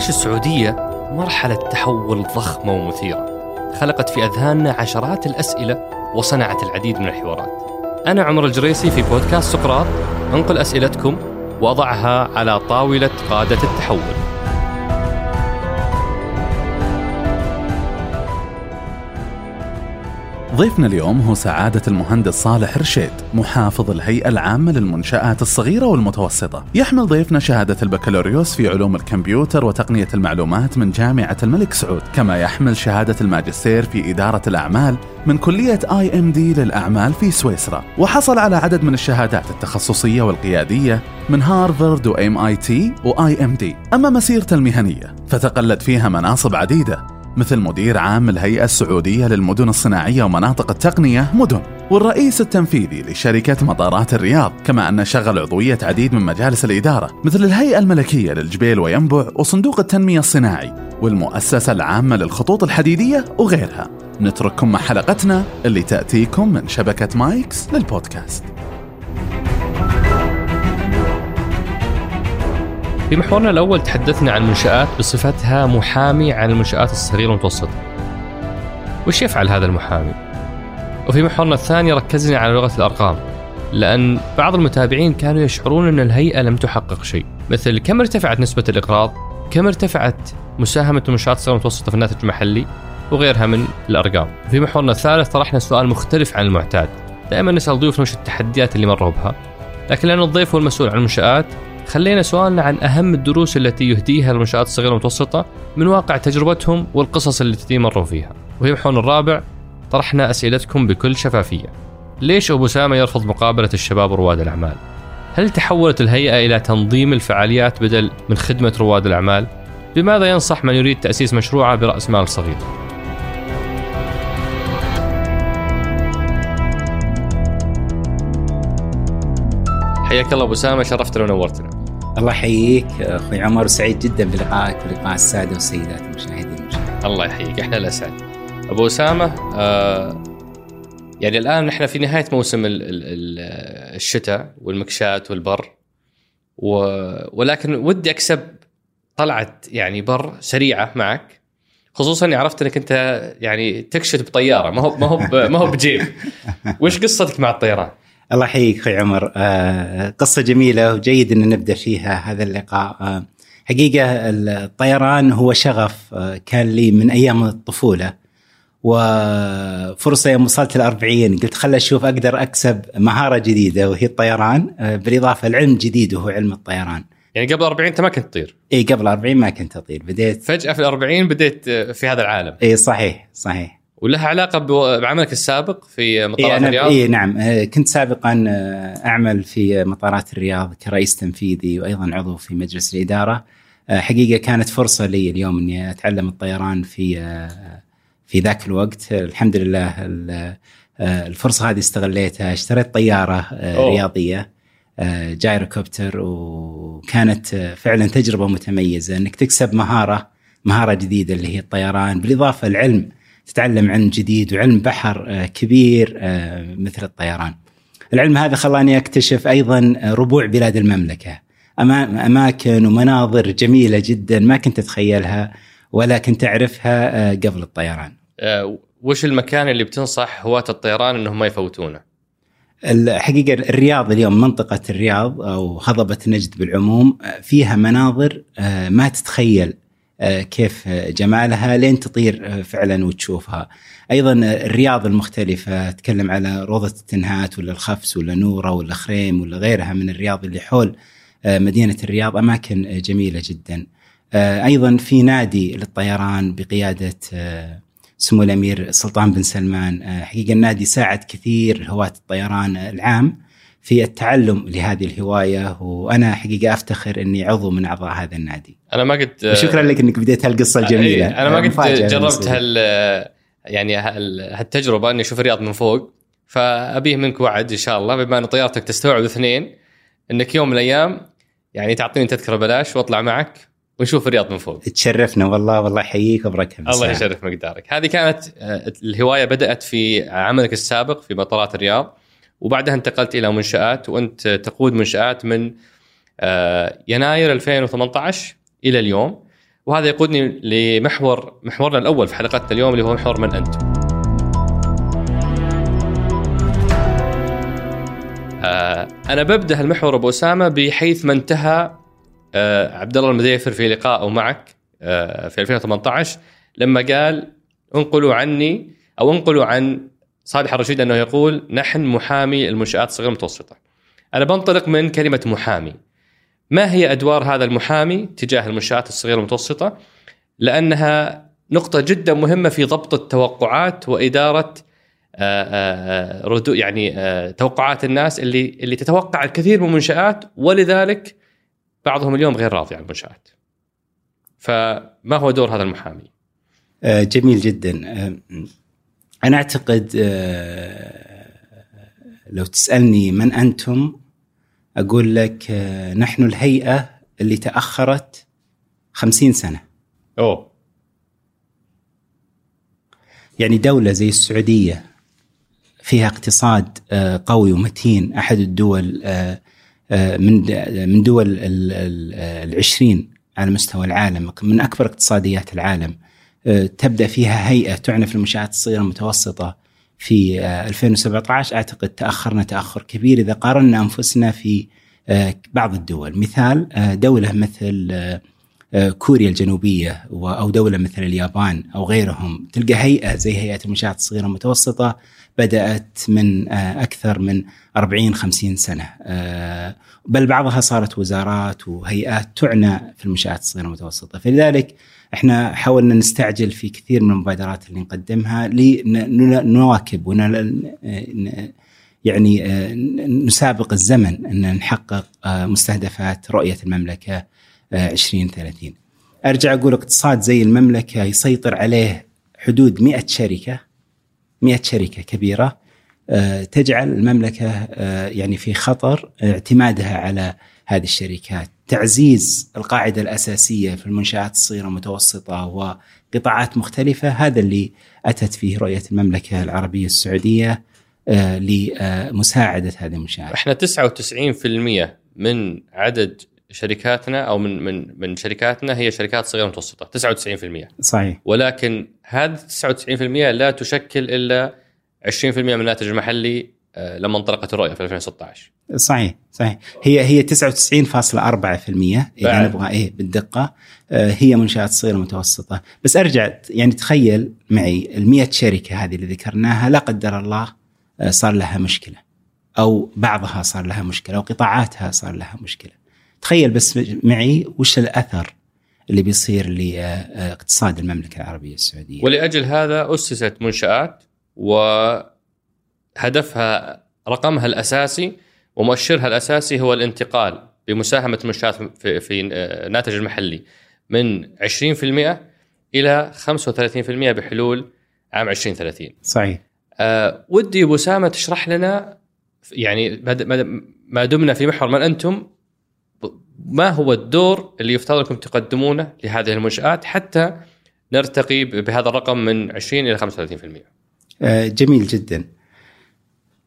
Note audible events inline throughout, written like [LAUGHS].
تعيش السعودية مرحلة تحول ضخمة ومثيرة خلقت في أذهاننا عشرات الأسئلة وصنعت العديد من الحوارات. أنا عمر الجريسي في بودكاست سقراط أنقل أسئلتكم وأضعها على طاولة قادة التحول. ضيفنا اليوم هو سعادة المهندس صالح رشيد محافظ الهيئة العامة للمنشآت الصغيرة والمتوسطة. يحمل ضيفنا شهادة البكالوريوس في علوم الكمبيوتر وتقنية المعلومات من جامعة الملك سعود. كما يحمل شهادة الماجستير في إدارة الأعمال من كلية IMD للأعمال في سويسرا. وحصل على عدد من الشهادات التخصصية والقيادية من هارفارد و MIT و IMD. أما مسيرته المهنية فتقلد فيها مناصب عديدة. مثل مدير عام الهيئة السعودية للمدن الصناعية ومناطق التقنية مدن والرئيس التنفيذي لشركة مطارات الرياض كما أن شغل عضوية عديد من مجالس الإدارة مثل الهيئة الملكية للجبيل وينبع وصندوق التنمية الصناعي والمؤسسة العامة للخطوط الحديدية وغيرها. نترككم مع حلقتنا اللي تأتيكم من شبكة مايكس للبودكاست. في محورنا الأول تحدثنا عن منشآت بصفتها محامي عن المنشآت الصغيرة والمتوسطة وش يفعل هذا المحامي؟ وفي محورنا الثاني ركزنا على لغة الأرقام لأن بعض المتابعين كانوا يشعرون أن الهيئة لم تحقق شيء. مثل كم ارتفعت نسبة الإقراض؟ كم ارتفعت مساهمة المنشآت الصغيرة والمتوسطة في الناتج المحلي؟ وغيرها من الأرقام. في محورنا الثالث طرحنا سؤال مختلف عن المعتاد. دائما نسأل ضيوفنا وش التحديات اللي مروا بها لكن لأن الضيف هو المسؤول عن المنشآت خلينا سؤالنا عن أهم الدروس التي يهديها المنشآت الصغيرة والمتوسطة من واقع تجربتهم والقصص التي مروا فيها وفي محورنا الرابع طرحنا أسئلتكم بكل شفافية ليش أبو سامة يرفض مقابلة الشباب ورواد الأعمال؟ هل تحولت الهيئة إلى تنظيم الفعاليات بدل من خدمة رواد الأعمال؟ بماذا ينصح من يريد تأسيس مشروعه برأس مال صغير؟ حياك الله أبو سامة شرفتنا ونورتنا. الله يحييك أخوي عمر سعيد جدا بلقائك ولقاء السادة والسيدات المشاهدين المشاهدين. الله يحييك إحنا الاسعد. أبو أسامة آه يعني الآن نحن في نهاية موسم ال ال الشتاء والمكشات والبر و ولكن ودي أكسب طلعت يعني بر سريعة معك خصوصا إني عرفت إنك أنت يعني تكشت بطيارة ما هو ما هو ما هو بجيب [LAUGHS] وش قصتك مع الطيران؟ الله يحييك أخوي عمر آه قصة جميلة وجيد إن نبدأ فيها هذا اللقاء آه حقيقة الطيران هو شغف آه كان لي من أيام الطفولة وفرصة يوم وصلت الأربعين قلت خل أشوف أقدر أكسب مهارة جديدة وهي الطيران بالإضافة لعلم جديد وهو علم الطيران. يعني قبل 40 أنت ما كنت تطير؟ اي قبل 40 ما كنت أطير بديت فجأة في ال 40 بديت في هذا العالم. اي صحيح صحيح. ولها علاقة بعملك السابق في مطارات إيه الرياض؟ اي نعم. كنت سابقا أعمل في مطارات الرياض كرئيس تنفيذي وأيضا عضو في مجلس الإدارة. حقيقة كانت فرصة لي اليوم إني أتعلم الطيران في في ذاك الوقت. الحمد لله الفرصة هذه استغليتها. اشتريت طيارة أوه. رياضية جايروكوبتر وكانت فعلا تجربة متميزة إنك تكسب مهارة مهارة جديدة اللي هي الطيران. بالإضافة للعلم تتعلم علم جديد وعلم بحر كبير مثل الطيران. العلم هذا خلاني أكتشف أيضا ربوع بلاد المملكة. أماكن ومناظر جميلة جدا ما كنت أتخيلها ولا كنت أعرفها قبل الطيران. وش المكان اللي بتنصح هواة الطيران إنهم ما يفوتونه؟ الحقيقة الرياض اليوم منطقة الرياض أو هضبة نجد بالعموم فيها مناظر ما تتخيل كيف جمالها لين تطير فعلا وتشوفها. أيضا الرياض المختلفة اتكلم على روضة التنهات ولا الخفس ولا نورة ولا خريم ولا غيرها من الرياض اللي حول مدينة الرياض أماكن جميلة جدا. أيضا في نادي للطيران بقيادة سمو الأمير سلطان بن سلمان. حقيقة النادي ساعد كثير هواة الطيران العام في التعلم لهذه الهواية وأنا حقيقة أفتخر إني عضو من أعضاء هذا النادي. أنا ما قد وشكرا لك إنك بديت هالقصة الجميلة. أنا ما قد جربت هال يعني هالتجربة إني أشوف الرياض من فوق فأبيه منك وعد إن شاء الله بما أن طيارتك تستوعب اثنين إنك يوم من الأيام يعني تعطيني تذكرة بلاش وأطلع معك ونشوف الرياض من فوق. تشرفنا والله والله يحييك وبركه الله يشرف مقدارك. هذه كانت الهواية بدأت في عملك السابق في مطارات الرياض. وبعدها انتقلت إلى منشآت وأنت تقود منشآت من يناير 2018 إلى اليوم وهذا يقودني لمحور محورنا الأول في حلقتنا اليوم اللي هو محور من أنتم. آه أنا ببدأ المحور أبو أسامة بحيث ما انتهى آه عبد الله المديفر في لقائه معك آه في 2018 لما قال انقلوا عني أو انقلوا عن صالح الرشيد أنه يقول نحن محامي المنشآت الصغيرة المتوسطة. أنا بنطلق من كلمة محامي. ما هي أدوار هذا المحامي تجاه المنشآت الصغيرة المتوسطه؟ لأنها نقطة جدا مهمة في ضبط التوقعات وإدارة آه، آه، ردو يعني آه، توقعات الناس اللي اللي تتوقع الكثير من المنشآت ولذلك بعضهم اليوم غير راضي عن المنشآت. فما هو دور هذا المحامي؟ جميل جدا. أنا أعتقد لو تسألني من أنتم أقول لك نحن الهيئة اللي تأخرت خمسين سنة. أوه. يعني دولة زي السعودية فيها اقتصاد آه، قوي ومتين. أحد الدول آه، آه، من من دول العشرين على مستوى العالم من أكبر اقتصاديات العالم. تبدأ فيها هيئة تعنى في المنشآت الصغيرة المتوسطة. في 2017 أعتقد تأخرنا تأخر كبير إذا قارنا أنفسنا في بعض الدول. مثال دولة مثل كوريا الجنوبية أو دولة مثل اليابان أو غيرهم تلقى هيئة زي هيئة المنشات الصغيرة المتوسطة بدأت من آه، أكثر من 40 50 سنة. آه، بل بعضها صارت وزارات وهيئات تعنى في المنشات الصغيرة والمتوسطه فلذلك إحنا حاولنا نستعجل في كثير من المبادرات اللي نقدمها لنواكب ون يعني آه، نسابق الزمن أن نحقق مستهدفات رؤية المملكة 2030 أرجع أقول اقتصاد زي المملكة يسيطر عليه حدود 100 شركة 100 شركة كبيرة آه، تجعل المملكة آه، يعني في خطر اعتمادها على هذه الشركات. تعزيز القاعدة الأساسية في المنشآت الصغيرة والمتوسطه وقطاعات مختلفة هذا اللي أتت فيه رؤية المملكة العربية السعودية آه، لمساعدة هذه المنشآت. إحنا 99% من عدد شركاتنا أو من من من شركاتنا هي شركات صغيرة متوسطة 99% صحيح ولكن هذه 99% لا تشكل إلا 20% من الناتج المحلي لما انطلقت الرؤية في 2016 صحيح صحيح. هي هي 99.4% إذا نبغى إيه بالدقة. آه، هي منشآت صغيرة متوسطة. بس أرجع يعني تخيل معي ال 100 شركة هذه اللي ذكرناها لا قدر الله آه، صار لها مشكلة. أو بعضها صار لها مشكلة أو قطاعاتها صار لها مشكلة. تخيل بس معي وش الأثر اللي بيصير لاقتصاد المملكة العربية السعودية. ولأجل هذا أسست منشآت وهدفها رقمها الأساسي ومؤشرها الأساسي هو الانتقال بمساهمة المنشات في, في الناتج المحلي من 20% إلى 35% بحلول عام 2030. صحيح. أه ودي أبو اسامه تشرح لنا يعني ما دمنا في محور من أنتم ما هو الدور اللي يفترض أنكم تقدمونه لهذه المنشآت حتى نرتقي بهذا الرقم من 20 إلى 35%. آه، جميل جدا.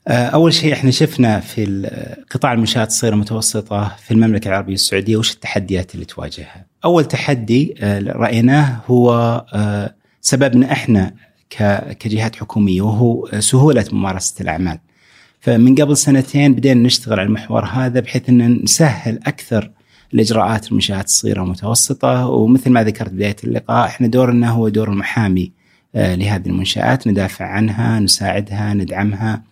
آه، أول شيء إحنا شفنا في قطاع المنشآت الصغيرة المتوسطة في المملكة العربية السعودية وش التحديات اللي تواجهها؟ أول تحدي آه، رأيناه هو سببنا إحنا كجهات حكومية وهو سهولة ممارسة الأعمال. فمن قبل سنتين بدينا نشتغل على المحور هذا بحيث ان نسهل أكثر الإجراءات المنشآت الصغيرة والمتوسطة ومثل ما ذكرت بداية اللقاء إحنا دورنا هو دور المحامي آه، لهذه المنشآت ندافع عنها نساعدها ندعمها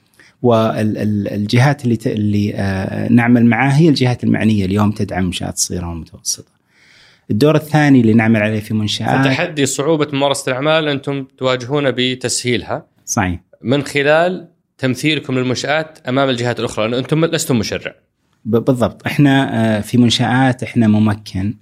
والجهات اللي اللي آه، نعمل معها هي الجهات المعنية اليوم تدعم المنشات الصغيره والمتوسطه. الدور الثاني اللي نعمل عليه في منشآت تحدي صعوبة ممارسة الأعمال أنتم تواجهون بتسهيلها صحيح من خلال تمثيلكم للمنشآت أمام الجهات الأخرى لأن أنتم لستم مشرع. بالضبط إحنا آه، في منشآت إحنا ممكن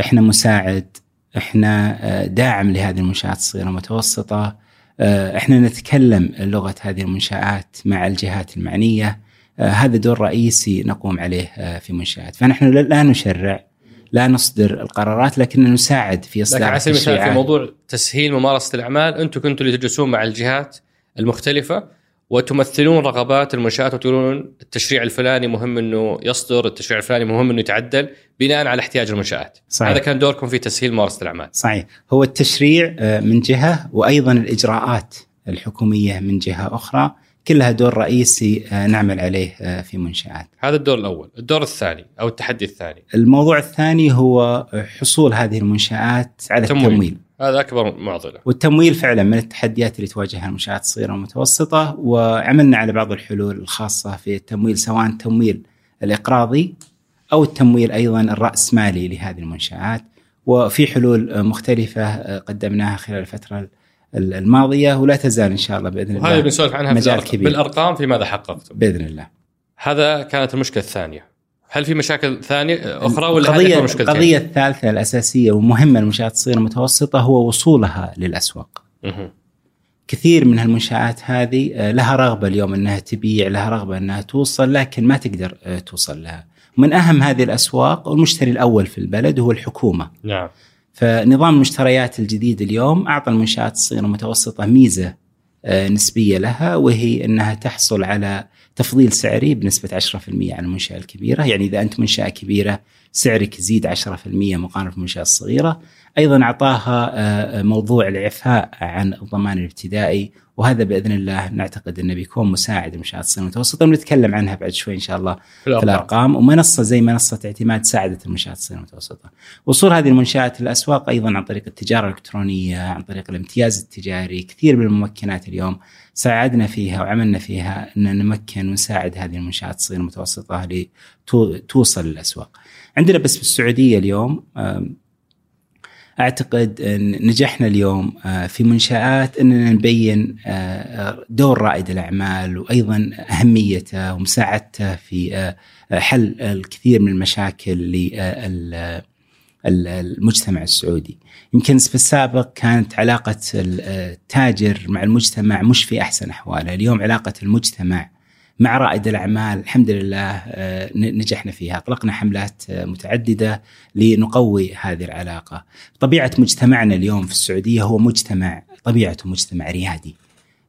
إحنا مساعد إحنا آه، داعم لهذه المنشآت الصغيرة والمتوسطه آه، إحنا نتكلم لغة هذه المنشآت مع الجهات المعنية. هذا دور رئيسي نقوم عليه في منشآت. فنحن لا نشرع لا نصدر القرارات لكن نساعد في اصلاح لكن على سبيل المثال في موضوع تسهيل ممارسة الأعمال أنتم كنتوا اللي تجلسون مع الجهات المختلفة. وتمثلون رغبات المنشآت وتقولون التشريع الفلاني مهم إنه يصدر، التشريع الفلاني مهم إنه يتعدل بناء على احتياج المنشآت. صحيح. هذا كان دوركم في تسهيل ممارسة الأعمال. صحيح هو التشريع آه، من جهة وأيضا الإجراءات الحكومية من جهة أخرى كلها دور رئيسي آه، نعمل عليه آه، في منشآت. هذا الدور الأول، الدور الثاني أو التحدي الثاني. الموضوع الثاني هو حصول هذه المنشآت على تمويل. التمويل. هذا أكبر معضلة. والتمويل فعلا من التحديات اللي تواجهها المنشآت الصغيرة والمتوسطة وعملنا على بعض الحلول الخاصة في التمويل سواء التمويل الإقراضي أو التمويل أيضا الرأسمالي لهذه المنشآت وفي حلول مختلفة قدمناها خلال الفترة الماضية ولا تزال إن شاء الله وهذه الله بنسولف عنها في مجال الأرقام. كبير. بالأرقام في ماذا حققتم؟ بإذن الله هذا كانت المشكلة الثانية. هل في مشاكل ثانية أخرى ولا أكبر مشكلتين؟ القضية الثالثة الأساسية ومهمة للمنشآت الصغيرة والمتوسطة هو وصولها للأسواق مهم. كثير من هالمنشآت هذه آه، لها رغبة اليوم أنها تبيع لها رغبة أنها توصل لكن ما تقدر آه، توصل لها من أهم هذه الأسواق والمشتري الأول في البلد هو الحكومة نعم. فنظام المشتريات الجديد اليوم أعطى المنشآت الصغيرة والمتوسطة ميزة آه، نسبية لها وهي أنها تحصل على تفضيل سعري بنسبة 10% عن المنشأة الكبيرة. يعني إذا أنت منشأة كبيرة سعرك يزيد 10% مقارنة بالمنشأة الصغيرة أيضا أعطاها آه، موضوع الإعفاء عن الضمان الابتدائي وهذا بإذن الله نعتقد أنه بيكون مساعد للمنشآت الصغيرة والمتوسطة ونتكلم عنها بعد شوي إن شاء الله في في الأرقام. ومنصة زي منصة اعتماد ساعدت المنشات الصغيره والمتوسطه. وصول هذه المنشآت للأسواق أيضا عن طريق التجارة الإلكترونية، عن طريق الامتياز التجاري، كثير من الممكنات اليوم ساعدنا فيها وعملنا فيها أن نمكن ونساعد هذه المنشآت الصغيره والمتوسطه لتوصل للأسواق. عندنا بس بالسعودية اليوم آم، أعتقد أن نجحنا اليوم آه، في منشآت أننا نبين آه، دور رائد الأعمال وأيضا أهميته ومساعدته في آه، حل الكثير من المشاكل للمجتمع السعودي. يمكن في السابق كانت علاقة التاجر مع المجتمع مش في أحسن أحواله، اليوم علاقة المجتمع مع رائد الأعمال الحمد لله آه، نجحنا فيها، أطلقنا حملات آه، متعددة لنقوي هذه العلاقة. طبيعة مجتمعنا اليوم في السعودية هو مجتمع طبيعته مجتمع ريادي.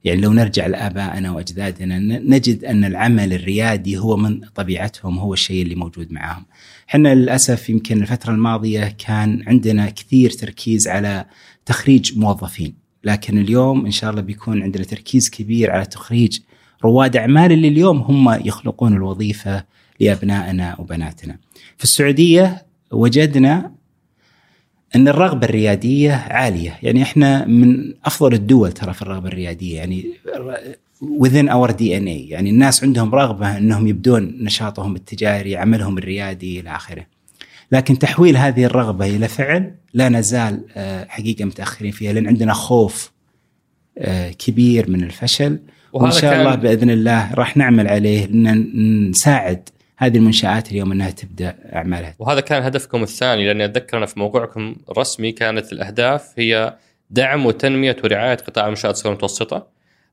يعني لو نرجع لآبائنا وأجدادنا نجد أن العمل الريادي هو من طبيعتهم هو الشيء اللي موجود معاهم. إحنا للأسف يمكن الفترة الماضية كان عندنا كثير تركيز على تخريج موظفين، لكن اليوم إن شاء الله بيكون عندنا تركيز كبير على تخريج رواد أعمال اللي اليوم هم يخلقون الوظيفة لأبنائنا وبناتنا. في السعودية وجدنا أن الرغبة الريادية عالية، يعني إحنا من أفضل الدول ترى في الرغبة الريادية يعني within our DNA يعني الناس عندهم رغبة أنهم يبدون نشاطهم التجاري، عملهم الريادي إلى آخره. لكن تحويل هذه الرغبة إلى فعل لا نزال آه، حقيقة متأخرين فيها لأن عندنا خوف آه، كبير من الفشل وإن شاء كان- الله بإذن الله راح نعمل عليه ان نساعد هذه المنشآت اليوم إنها تبدأ أعمالها. وهذا كان هدفكم الثاني لأني أتذكر أنا في موقعكم الرسمي كانت الأهداف هي دعم وتنمية ورعاية قطاع المنشآت الصغيرة والمتوسطة.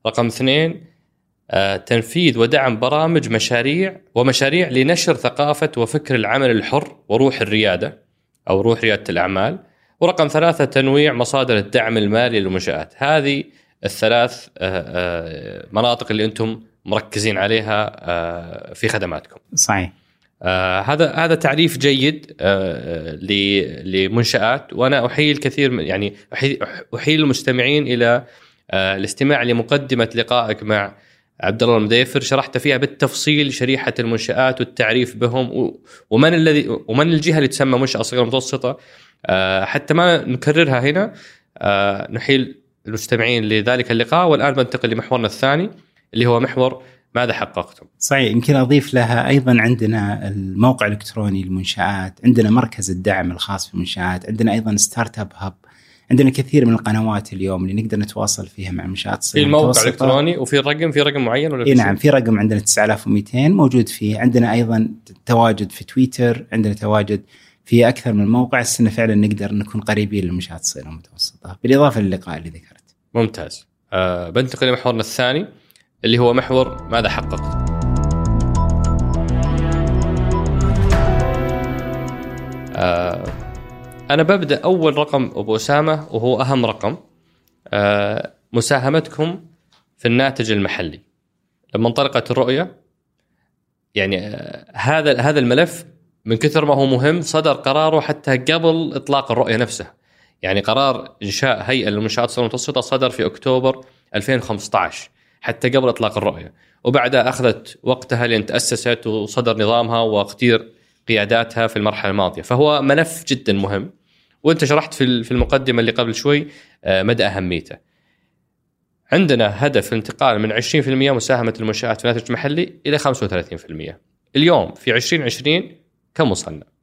رقم اثنين آه، تنفيذ ودعم برامج مشاريع ومشاريع لنشر ثقافة وفكر العمل الحر وروح الريادة أو روح ريادة الأعمال. ورقم ثلاثة تنويع مصادر الدعم المالي للمنشآت. هذه الثلاث آه، آه، مناطق اللي أنتم مركزين عليها آه، في خدماتكم. صحيح. هذا هذا تعريف جيد لمنشآت وأنا احيي الكثير من يعني احيي المستمعين إلى الاستماع لمقدمة لقائك مع عبد الله المديفر شرحت فيها بالتفصيل شريحة المنشآت والتعريف بهم ومن الذي ومن الجهة اللي تسمى منشأة صغيرة متوسطة حتى ما نكررها هنا نحيل المستمعين لذلك اللقاء والآن بنتقل لمحورنا الثاني اللي هو محور ماذا حققتم؟ صحيح يمكن أضيف لها أيضا عندنا الموقع الإلكتروني للمنشآت، عندنا مركز الدعم الخاص بالمنشات، عندنا أيضا startup hub، عندنا كثير من القنوات اليوم اللي نقدر نتواصل فيها مع المنشات في الموقع. الإلكتروني وفي الرقم في رقم معين ولا في نعم في رقم عندنا 9200 موجود فيه، عندنا أيضا تواجد في تويتر، عندنا تواجد في أكثر من موقع السنة فعلا نقدر نكون قريبين للمنشات الصغيره والمتوسطه، بالإضافة للقاء اللي ذكرت. ممتاز. آه بنتقل لمحورنا الثاني اللي هو محور ماذا حققت آه أنا ببدأ أول رقم أبو أسامة وهو أهم رقم. آه مساهمتكم في الناتج المحلي. لما انطلقت الرؤية يعني آه، هذا هذا الملف من كثر ما هو مهم صدر قراره حتى قبل إطلاق الرؤية نفسها. يعني قرار إنشاء هيئة للمنشآت الصغيره المتوسطة صدر في أكتوبر 2015 حتى قبل إطلاق الرؤية. وبعدها أخذت وقتها لين تأسست وصدر نظامها واختير قياداتها في المرحلة الماضية. فهو ملف جدا مهم. وأنت شرحت في في المقدمة اللي قبل شوي آه، مدى أهميته. عندنا هدف الانتقال من 20% مساهمة المنشآت في الناتج المحلي إلى 35% اليوم في 2020 كم وصلنا؟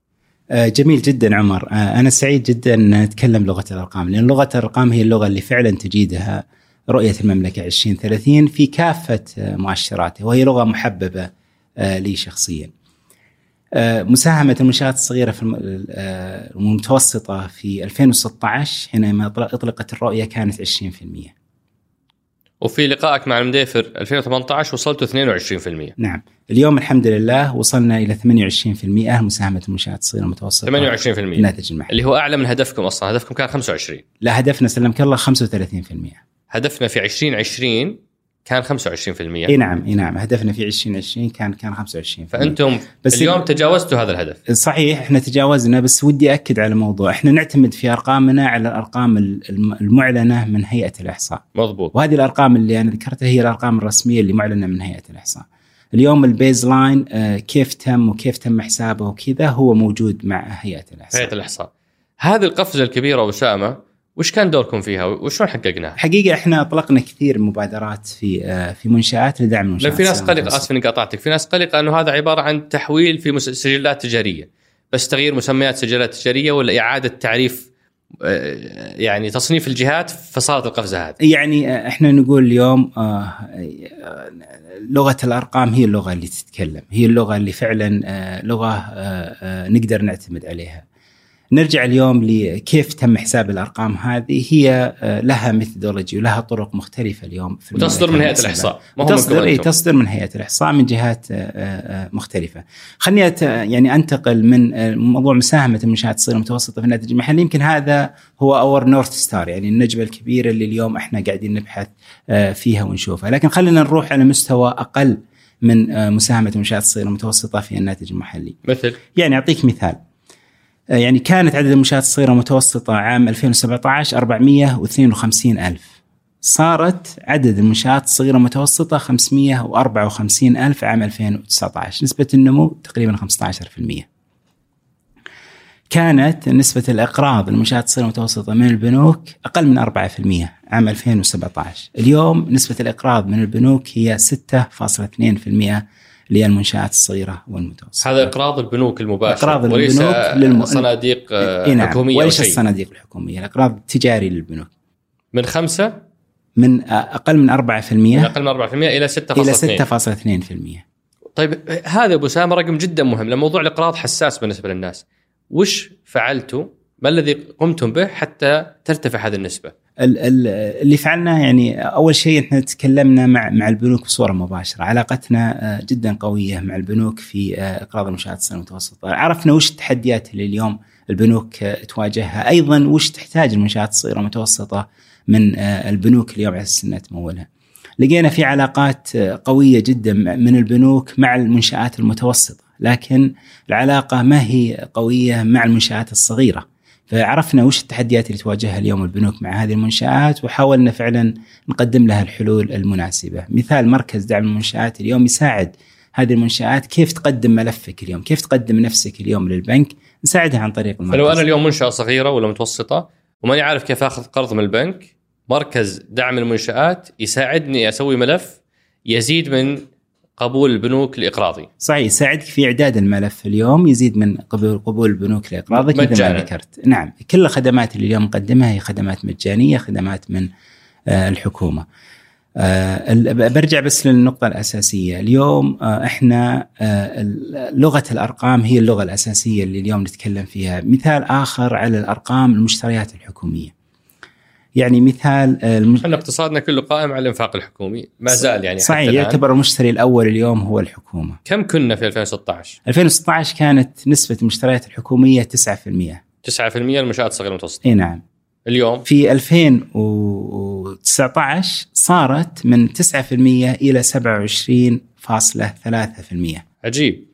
آه، جميل جدا عمر آه، أنا سعيد جدا أن نتكلم لغة الأرقام لأن لغة الأرقام هي اللغة اللي فعلا تجيدها رؤية المملكة 2030 في كافة مؤشراتها وهي لغة محببة لي شخصيا. مساهمة المنشآت الصغيرة في المتوسطة في 2016 حينما أطلقت الرؤية كانت 20%. وفي لقائك مع المديفر 2018 وصلتوا 22% نعم. اليوم الحمد لله وصلنا إلى 28% مساهمة المنشآت الصغيرة المتوسطة. 28% الناتج المحلي اللي هو أعلى من هدفكم أصلا. هدفكم كان 25 لا هدفنا سلمك الله 35% هدفنا في 2020 كان 25% إي نعم إي نعم. هدفنا في 2020 كان كان 25% فأنتم بس اليوم تجاوزتوا هذا الهدف. صحيح إحنا تجاوزنا بس ودي أكد على موضوع إحنا نعتمد في أرقامنا على الأرقام المعلنة من هيئة الإحصاء. مضبوط. وهذه الأرقام اللي أنا ذكرتها هي الأرقام الرسمية اللي معلنة من هيئة الإحصاء. اليوم ال baseline آه، كيف تم وكيف تم حسابه وكذا هو موجود مع هيئة الإحصاء. هيئة الإحصاء. هذه القفزة الكبيرة اسامه وش كان دوركم فيها وشلون حققناها؟ حقيقة إحنا اطلقنا كثير مبادرات في آه، في منشآت لدعم المنشات في ناس قلقه اسف اني قاطعتك، في ناس قلقه أنه هذا عبارة عن تحويل في سجلات تجارية بس تغيير مسميات سجلات تجارية ولا إعادة تعريف آه، يعني تصنيف الجهات فصارت القفزة هذه. يعني آه، إحنا نقول اليوم لغة الأرقام هي اللغة اللي تتكلم، هي اللغة اللي فعلا لغة نقدر نعتمد عليها. نرجع اليوم لكيف تم حساب الأرقام هذه. هي آه، لها methodology ولها طرق مختلفة اليوم في تصدر من هيئة الإحصاء. ما تصدر إيه تصدر من هيئة الإحصاء من جهات آه، آه، مختلفة. خليني يعني أنتقل من موضوع مساهمة المنشآت الصغيرة المتوسطة في الناتج المحلي. يمكن هذا هو our North Star يعني النجمه الكبيرة اللي اليوم إحنا قاعدين نبحث فيها ونشوفها. لكن خلينا نروح على مستوى أقل من مساهمة المنشآت الصغيرة المتوسطة في الناتج المحلي. مثل؟ يعني أعطيك مثال. يعني كانت عدد المنشآت الصغيرة المتوسطة عام 2017 452 ألف. صارت عدد المنشآت الصغيرة المتوسطة 554 ألف عام 2019 نسبة النمو تقريبا 15% كانت نسبة الإقراض للمنشآت الصغيرة المتوسطة من البنوك أقل من 4% عام 2017 اليوم نسبة الإقراض من البنوك هي 6.2% للمنشآت الصغيرة والمتوسطة. هذا إقراض البنوك المباشرة إقراض وليس البنوك للم... صناديق إيه نعم. حكومية وليس الصناديق الحكومية الإقراض التجاري للبنوك. من خمسة؟ من أقل من 4% من أقل من 4% إلى 6.2 إلى 6.2% طيب هذا أبو سامة رقم جدا مهم لأن موضوع الإقراض حساس بالنسبة للناس. وش فعلتوا ما الذي قمتم به حتى ترتفع هذه النسبة؟ اللي فعلناه يعني أول شيء إحنا تكلمنا مع مع البنوك بصورة مباشرة، علاقتنا آه، جدا قوية مع البنوك في آه، إقراض المنشآت الصغيره المتوسطة، عرفنا وش التحديات اللي اليوم البنوك آه، تواجهها، أيضا وش تحتاج المنشآت الصغيرة والمتوسطه من البنوك اليوم على أساس إنها تمولها. لقينا في علاقات قوية جدا من البنوك مع المنشآت المتوسطة، لكن العلاقة ما هي قوية مع المنشآت الصغيرة. فعرفنا وش التحديات اللي تواجهها اليوم البنوك مع هذه المنشآت وحاولنا فعلا نقدم لها الحلول المناسبة. مثال مركز دعم المنشآت اليوم يساعد هذه المنشآت كيف تقدم ملفك اليوم كيف تقدم نفسك اليوم للبنك نساعدها عن طريق المركز. فلو أنا اليوم منشأة صغيرة ولا متوسطة وماني عارف كيف أخذ قرض من البنك مركز دعم المنشآت يساعدني أسوي ملف يزيد من قبول البنوك لإقراضي. صحيح يساعدك في إعداد الملف اليوم يزيد من قبول قبول البنوك لإقراضك مثل ما ذكرت. نعم كل الخدمات اللي اليوم نقدمها هي خدمات مجانية خدمات من آه، الحكومة. آه، برجع بس للنقطة الأساسية اليوم آه، إحنا لغة الأرقام هي اللغة الأساسية اللي اليوم نتكلم فيها مثال آخر على الأرقام المشتريات الحكومية يعني مثال آه،. إحنا اقتصادنا كله قائم على الإنفاق الحكومي. ما زال يعني صحيح يعتبر المشتري الأول اليوم هو الحكومة. كم كنا في 2016 2016 كانت نسبة المشتريات الحكومية 9% 9% المنشآت الصغيرة والمتوسطه إي نعم. اليوم؟ في 2019 2019 صارت من 9% إلى 27.3%. عجيب.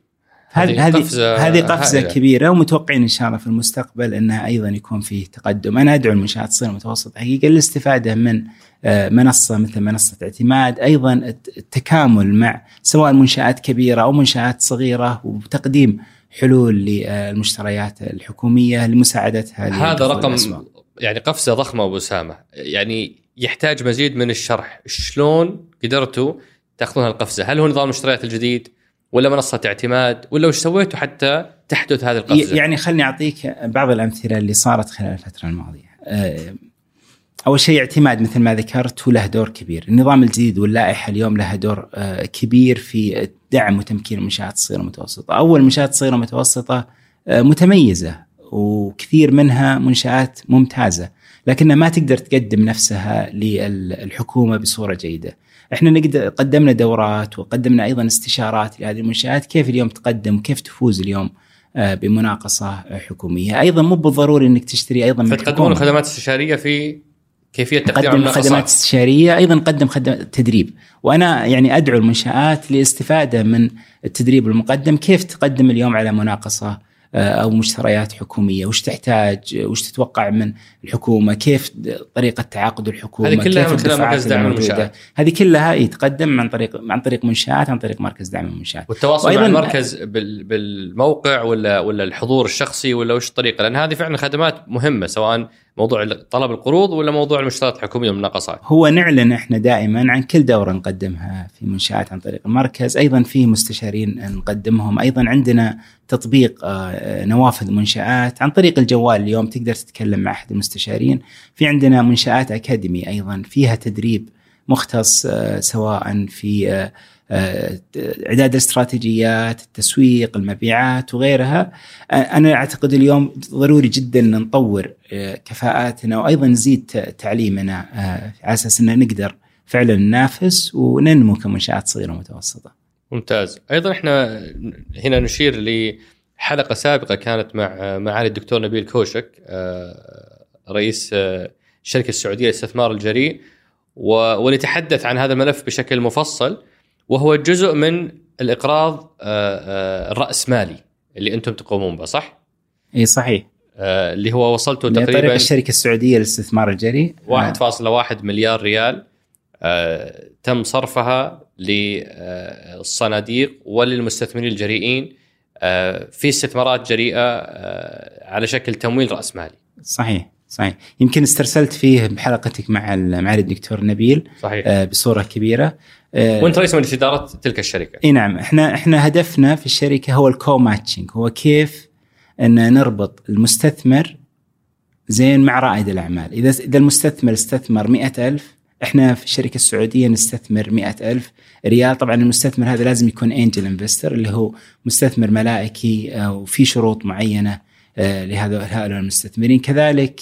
هذه هذه هذه قفزة كبيرة ومتوقعين إن شاء الله في المستقبل إنها أيضا يكون فيه تقدم، أنا أدعو المنشآت الصغيره المتوسطه حقيقة للاستفادة من آه، منصة مثل منصة اعتماد، أيضا التكامل مع سواء منشآت كبيرة أو منشآت صغيرة وتقديم حلول للمشتريات الحكومية لمساعدتها هذا رقم يعني قفزة ضخمة أبو اسامه، يعني يحتاج مزيد من الشرح، شلون قدرتوا تأخذون هالقفزة؟ هل هو نظام المشتريات الجديد؟ ولا منصة اعتماد ولا وش سويتوا حتى تحدث هذه القفزه؟ يعني خلني أعطيك بعض الأمثلة اللي صارت خلال الفترة الماضية. آه، أول شيء اعتماد مثل ما ذكرت له دور كبير، النظام الجديد واللائحة اليوم لها دور آه، كبير في دعم وتمكين المنشآت الصغيرة والمتوسطة، أول المنشات الصغيره والمتوسطه آه، متميزة وكثير منها منشآت ممتازة، لكنها ما تقدر تقدم نفسها للحكومه بصورة جيدة. إحنا نقدر قدمنا دورات وقدمنا أيضا استشارات لهذه المنشآت كيف اليوم تقدم؟ كيف تفوز اليوم آه، بمناقصة حكومية، أيضا مو بالضروري إنك تشتري أيضا من فتقدمون خدمات استشارية في كيفية تقديم المناقصات. خدمات استشارية أيضا نقدم خدمات تدريب. وأنا يعني أدعو المنشآت لاستفاده من التدريب المقدم كيف تقدم اليوم على مناقصة أو مشتريات حكومية، وش تحتاج؟ وش تتوقع من الحكومة؟ كيف طريقة تعاقد الحكومة؟ هذه كلها من خلال مركز دعم المنشآت. هذه كلها يتقدم عن طريق عن طريق منشآت عن طريق مركز دعم المنشآت. والتواصل مع المركز بالموقع ولا ولا الحضور الشخصي ولا وش الطريقة؟ لأن هذه فعلا خدمات مهمة سواء موضوع طلب القروض ولا موضوع المشتريات الحكومية والمناقصات؟ هو نعلن إحنا دائما عن كل دورة نقدمها في منشآت عن طريق المركز، أيضا في مستشارين نقدمهم، أيضا عندنا تطبيق آه، نوافذ منشآت عن طريق الجوال اليوم تقدر تتكلم مع أحد المستشارين، في عندنا منشآت أكاديمي أيضا فيها تدريب مختص آه، سواء في آه، إعداد الاستراتيجيات، التسويق، المبيعات وغيرها. أنا أعتقد اليوم ضروري جدا ان نطور كفاءاتنا وأيضا نزيد تعليمنا على أساس ان نقدر فعلا ننافس وننمو كمنشآت صغيرة ومتوسطة. ممتاز، أيضا إحنا هنا نشير لحلقة سابقة كانت مع معالي الدكتور نبيل كوشك رئيس الشركة السعودية للاستثمار الجريء ونتحدث عن هذا الملف بشكل مفصل وهو جزء من الإقراض الراسمالي اللي أنتم تقومون به صح؟ إي صحيح. آه، اللي هو وصلته تقريبا طريق الشركة السعودية للاستثمار الجريء. 1.1 مليار ريال آه، تم صرفها للصناديق وللمستثمرين الجريئين آه، في استثمارات جريئة على شكل تمويل رأس مالي. صحيح صحيح. يمكن استرسلت فيه بحلقتك مع معالي الدكتور نبيل صحيح. بصورة كبيرة. وانت رئيس مجلس إدارة تلك الشركة. إي نعم إحنا إحنا هدفنا في الشركة هو ال co-matching هو كيف أن نربط المستثمر زين مع رائد الأعمال. إذا إذا المستثمر استثمر مئة ألف إحنا في الشركة السعودية نستثمر مئة ألف ريال. طبعا المستثمر هذا لازم يكون angel investor اللي هو مستثمر ملائكي آه، وفي شروط معينة آه، لهؤلاء المستثمرين. كذلك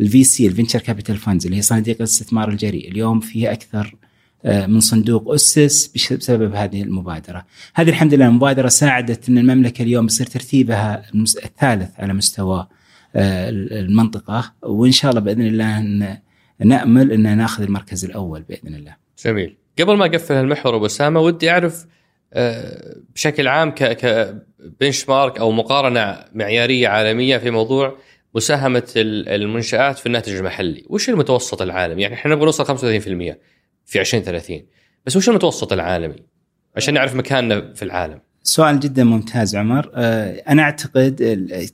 ال VC ال venture capital funds اللي هي صناديق الاستثمار الجريء. اليوم فيها أكثر آه، من صندوق أسس بسبب هذه المبادرة. هذه الحمد لله المبادرة ساعدت إن المملكة اليوم يصير ترتيبها الثالث على مستوى آه، المنطقة وإن شاء الله بإذن الله نأمل إن نأخذ المركز الأول بإذن الله. جميل. قبل ما أقفل المحور أبو أسامة ودي أعرف آه، بشكل عام كبنش مارك أو مقارنة معيارية عالمية في موضوع مساهمة المنشآت في الناتج المحلي، وش المتوسط العالمي؟ يعني إحنا نبغى نوصل 35% في 2030 بس وش المتوسط العالمي؟ عشان نعرف مكاننا في العالم. سؤال جدا ممتاز عمر. آه، أنا أعتقد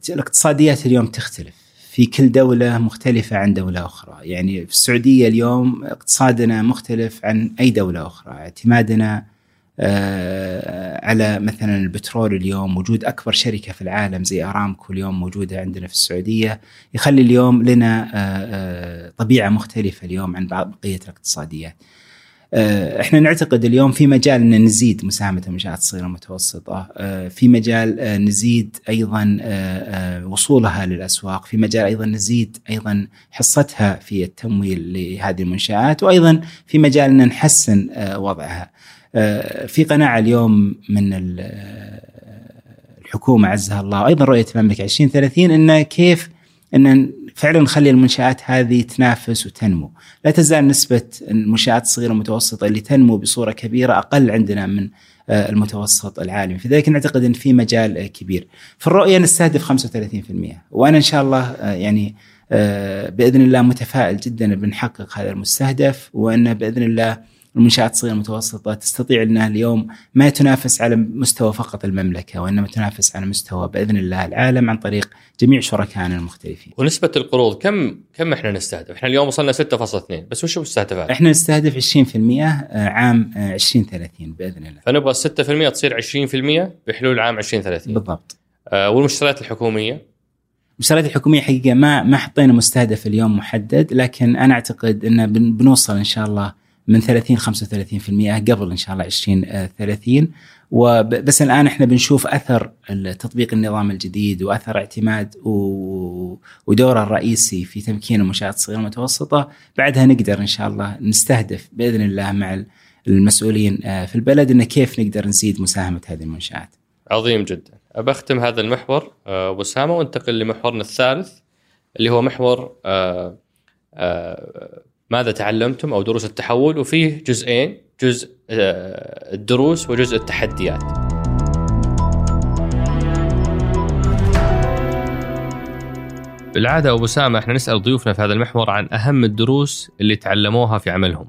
الاقتصاديات اليوم تختلف. في كل دولة مختلفة عن دولة أخرى. يعني في السعودية اليوم اقتصادنا مختلف عن أي دولة أخرى. اعتمادنا آه، على مثلا البترول اليوم وجود أكبر شركة في العالم زي أرامكو اليوم موجودة عندنا في السعودية. يخلي اليوم لنا آه، طبيعة مختلفة اليوم عن بقية الاقتصاديات. إحنا نعتقد اليوم في مجال إن نزيد مساهمة المنشات الصغيرة والمتوسطة، آه، في مجال آه، نزيد أيضا وصولها للأسواق، في مجال أيضا نزيد أيضا حصتها في التمويل لهذه المنشآت، وأيضا في مجال إن نحسن وضعها. في قناعة اليوم من الحكومة عزها الله وأيضا رؤية المملكة 2030 إن كيف إن فعلا نخلي المنشآت هذه تنافس وتنمو. لا تزال نسبة المنشآت الصغيرة والمتوسطة اللي تنمو بصورة كبيرة أقل عندنا من آه، المتوسط العالمي. فذلك نعتقد إن في مجال آه، كبير. في الرؤية نستهدف 35% وأنا إن شاء الله آه، يعني بإذن الله متفائل جدا بنحقق هذا المستهدف وأن بإذن الله المنشآت الصغيرة المتوسطة تستطيع أنها اليوم ما تنافس على مستوى فقط المملكة وإنما تنافس على مستوى بإذن الله العالم عن طريق جميع شركائنا المختلفين. ونسبة القروض كم كم إحنا نستهدف؟ إحنا اليوم وصلنا 6.2 بس وش المستهدفات؟ إحنا نستهدف 20% عام 2030 بإذن الله. فنبغى 6% تصير 20% بحلول عام 2030 بالضبط. آه والمشتريات الحكومية؟ المشتريات الحكومية حقيقة ما ما حطينا مستهدف اليوم محدد لكن أنا أعتقد إن بنوصل إن شاء الله من 30 35% قبل إن شاء الله 2030 وبس الآن إحنا بنشوف أثر تطبيق النظام الجديد وأثر اعتماد ودوره الرئيسي في تمكين المنشآت الصغيرة والمتوسطة بعدها نقدر إن شاء الله نستهدف بإذن الله مع المسؤولين آه، في البلد إن كيف نقدر نزيد مساهمة هذه المنشآت. عظيم جدا. بختم هذا المحور آه، أبو أسامة وأنتقل لمحورنا الثالث اللي هو محور آه، ماذا تعلمتم أو دروس التحول؟ وفيه جزئين جزء آه، الدروس وجزء التحديات. بالعادة أبو سامة إحنا نسأل ضيوفنا في هذا المحور عن أهم الدروس اللي تعلموها في عملهم.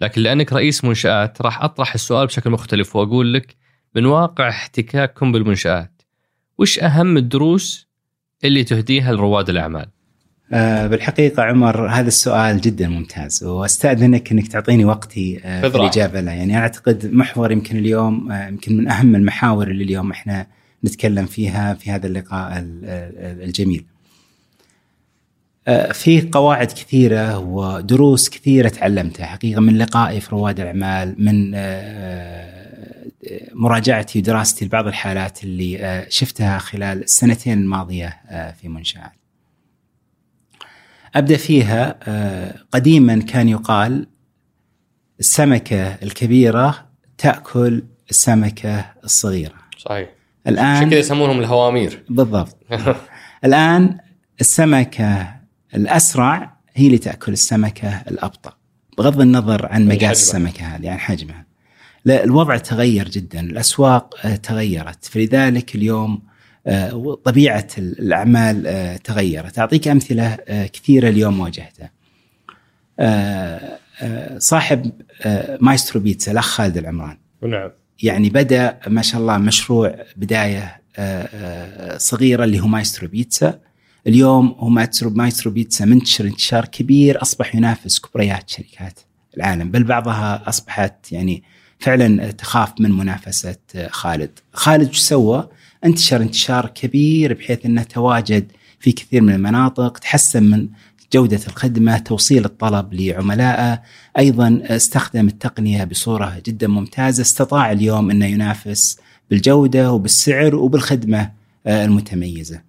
لكن لأنك رئيس منشآت راح أطرح السؤال بشكل مختلف وأقول لك من واقع احتكاككم بالمنشآت وش أهم الدروس اللي تهديها لرواد الأعمال؟ بالحقيقة عمر هذا السؤال جدا ممتاز وأستأذنك إنك تعطيني وقتي آه، في الإجابة له. يعني أعتقد محور يمكن اليوم آه، يمكن من أهم المحاور اللي اليوم إحنا نتكلم فيها في هذا اللقاء الجميل. في قواعد كثيرة ودروس كثيرة تعلمتها. حقيقة من لقائي في رواد الأعمال من مراجعتي ودراستي لبعض الحالات اللي شفتها خلال السنتين الماضية في منشآت. أبدأ فيها آه، قديما كان يقال السمكة الكبيرة تأكل السمكة الصغيرة. صحيح. الآن عشان كذا يسمونهم الهوامير. بالضبط. [LAUGHS] الآن السمكة الأسرع هي اللي تأكل السمكة الأبطأ بغض النظر عن مقاس السمكة هذه عن حجمها. لا الوضع تغير جدا، الأسواق آه، تغيرت، فلذلك اليوم طبيعه الأعمال آه، تغيرت. أعطيك أمثلة آه، كثيرة اليوم واجهتها. صاحب مايسترو بيتزا الأخ خالد العمران. نعم. يعني بدأ ما شاء الله مشروع بداية صغيرة اللي هو مايسترو بيتزا. اليوم هو مايسترو مايسترو بيتزا منتشر انتشار كبير أصبح ينافس كبريات شركات العالم. بل بعضها أصبحت يعني فعلا تخاف من منافسة خالد. خالد إيش سوى؟ انتشر انتشار كبير بحيث إنه تواجد في كثير من المناطق تحسن من جودة الخدمة توصيل الطلب لعملائه. أيضا استخدم التقنية بصورة جدا ممتازة استطاع اليوم أنه ينافس بالجودة وبالسعر وبالخدمة آه، المتميزة.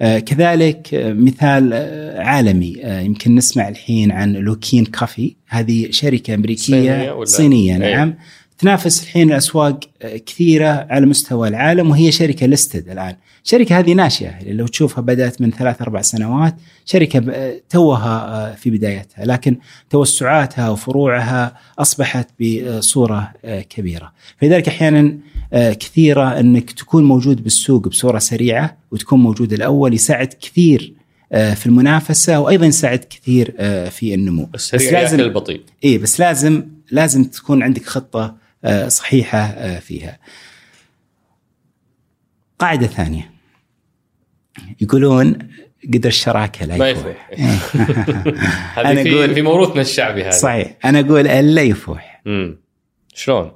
آه، كذلك آه، مثال عالمي يمكن نسمع الحين عن لوكين كافي. هذه شركة أمريكية صينية, صينية نعم. أيه. تنافس الحين الأسواق كثيرة على مستوى العالم وهي شركة ليستد الآن، الشركة هذه ناشئة لو تشوفها بدأت من ثلاث أربع سنوات شركة توها آه، في بدايتها لكن توسعاتها وفروعها أصبحت بصورة آه، كبيرة، فلذلك أحيانا آه، كثيرة أنك تكون موجود بالسوق بصورة سريعة وتكون موجود الأول يساعد كثير في المنافسة وأيضا يساعد كثير في النمو. بس لازم البطيء. اي بس لازم لازم تكون عندك خطة آه، صحيحة آه، فيها. قاعدة ثانية. يقولون قدر الشراكة لا يفوح. [LAUGHS] هذه في أقول في موروثنا الشعبي هذا صحيح. أنا أقول لا يفوح. شلون؟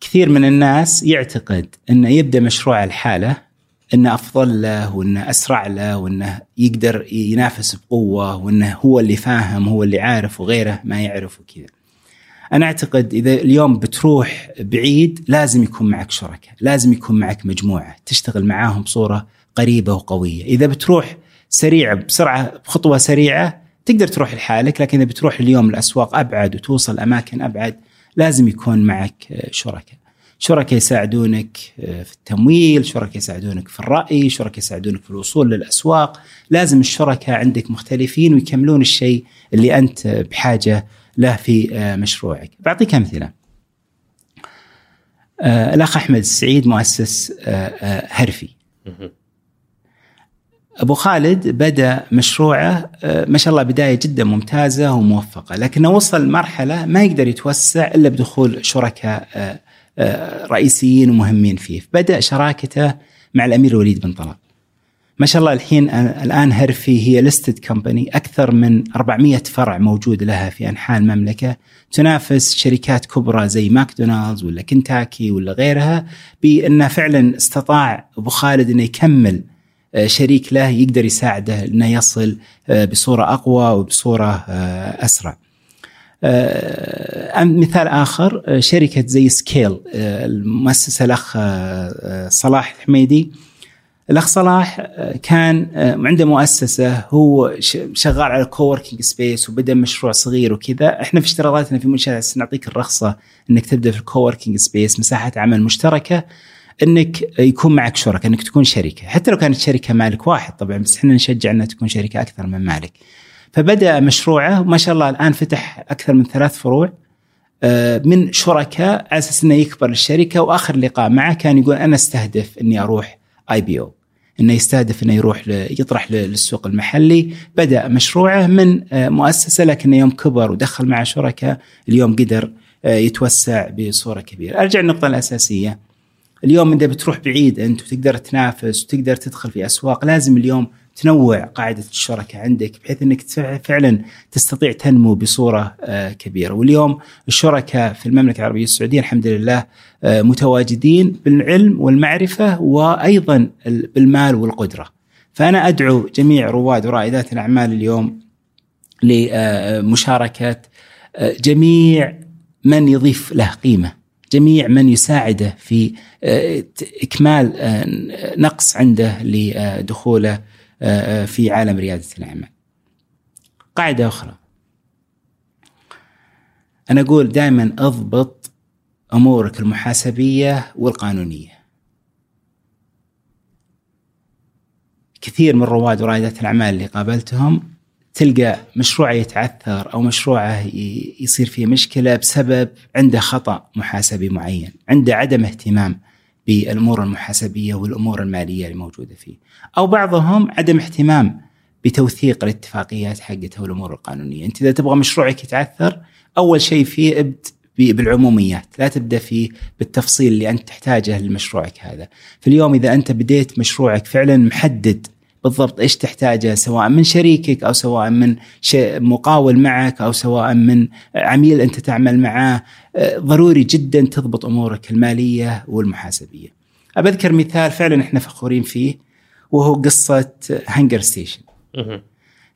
كثير من الناس يعتقد أنه يبدأ مشروع الحالة أنه أفضل له وأنه أسرع له وأنه يقدر ينافس بقوة وأنه هو اللي فاهم هو اللي عارف وغيره ما يعرف وكذا. أنا أعتقد إذا اليوم بتروح بعيد لازم يكون معك شركاء، لازم يكون معك مجموعة تشتغل معاهم بصورة قريبة وقوية، إذا بتروح سريع بسرعة بخطوة سريعة تقدر تروح لحالك، لكن إذا بتروح اليوم الاسواق أبعد وتوصل أماكن أبعد لازم يكون معك شركاء. شركاء يساعدونك في التمويل شركاء يساعدونك في الرأي شركاء يساعدونك في الوصول للأسواق لازم الشركاء عندك مختلفين ويكملون الشيء اللي أنت بحاجة له في آه، مشروعك. بعطيك أمثلة. آه، الأخ أحمد السعيد مؤسس هرفي. أبو خالد بدأ مشروعه ما شاء الله بداية جدا ممتازة وموفقة لكنه وصل مرحلة ما يقدر يتوسع إلا بدخول شركاء آه، رئيسيين ومهمين فيه. بدأ شراكته مع الأمير الوليد بن طلال. ما شاء الله الحين الآن هرفي هي listed company أكثر من 400 فرع موجود لها في أنحاء المملكة تنافس شركات كبرى زي ماكدونالدز ولا كنتاكي ولا غيرها بأنه فعلا استطاع أبو خالد أنه يكمل آه، شريك له يقدر يساعده إنه يصل آه، بصورة أقوى وبصورة أسرع. آه، مثال آخر آه، شركة زي سكيل آه، المؤسسة الأخ صلاح الحميدي الاخ صلاح كان عنده مؤسسة هو شغال على coworking space وبدأ مشروع صغير وكذا. إحنا في اشتراطاتنا في منشأة نعطيك الرخصة إنك تبدأ في ال coworking space مساحة عمل مشتركة إنك يكون معك شركاء إنك تكون شركة. حتى لو كانت شركة مالك واحد طبعا بس إحنا نشجع إنها تكون شركة أكثر من مالك. فبدأ مشروعه وما شاء الله الآن فتح أكثر من ثلاث فروع آه، من شركاء على أساس إنه يكبر الشركة وآخر لقاء معه كان يقول أنا أستهدف إني أروح اي بي أو إنه يستهدف إنه يروح يطرح للسوق المحلي. بدأ مشروعه من آه، مؤسسة لكن يوم كبر ودخل مع شركاء اليوم قدر آه، يتوسع بصورة كبيرة. أرجع النقطه الأساسية. اليوم انت بتروح بعيد أنت وتقدر تنافس وتقدر تدخل في أسواق لازم اليوم تنوع قاعدة الشركاء عندك بحيث إنك فعلا تستطيع تنمو بصورة آه، كبيرة. واليوم الشركاء في المملكة العربية السعودية الحمد لله آه، متواجدين بالعلم والمعرفة وأيضا بالمال والقدرة. فأنا أدعو جميع رواد ورائدات الأعمال اليوم لمشاركه آه، جميع من يضيف له قيمة جميع من يساعده في إكمال نقص عنده لدخوله في عالم ريادة الأعمال. قاعدة أخرى. أنا أقول دائما أضبط أمورك المحاسبية والقانونية. كثير من رواد ورائدات الأعمال اللي قابلتهم تلقى مشروعه يتعثر أو مشروعه يصير فيه مشكلة بسبب عنده خطأ محاسبي معين، عنده عدم اهتمام. بالأمور المحاسبية والأمور المالية الموجوده فيه. أو بعضهم عدم اهتمام بتوثيق الاتفاقيات حقته والأمور القانونية، أنت إذا تبغى مشروعك يتعثر أول شيء فيه ابد بالعموميات، لا تبدأ فيه بالتفصيل اللي أنت تحتاجه لمشروعك هذا. فاليوم إذا أنت بديت مشروعك فعلا محدد بالضبط إيش تحتاجه سواء من شريكك أو سواء من مقاول معك أو سواء من عميل أنت تعمل معاه آه، ضروري جدا تضبط أمورك المالية والمحاسبية. أذكر مثال فعلا إحنا فخورين فيه وهو قصة هنجر ستيشن.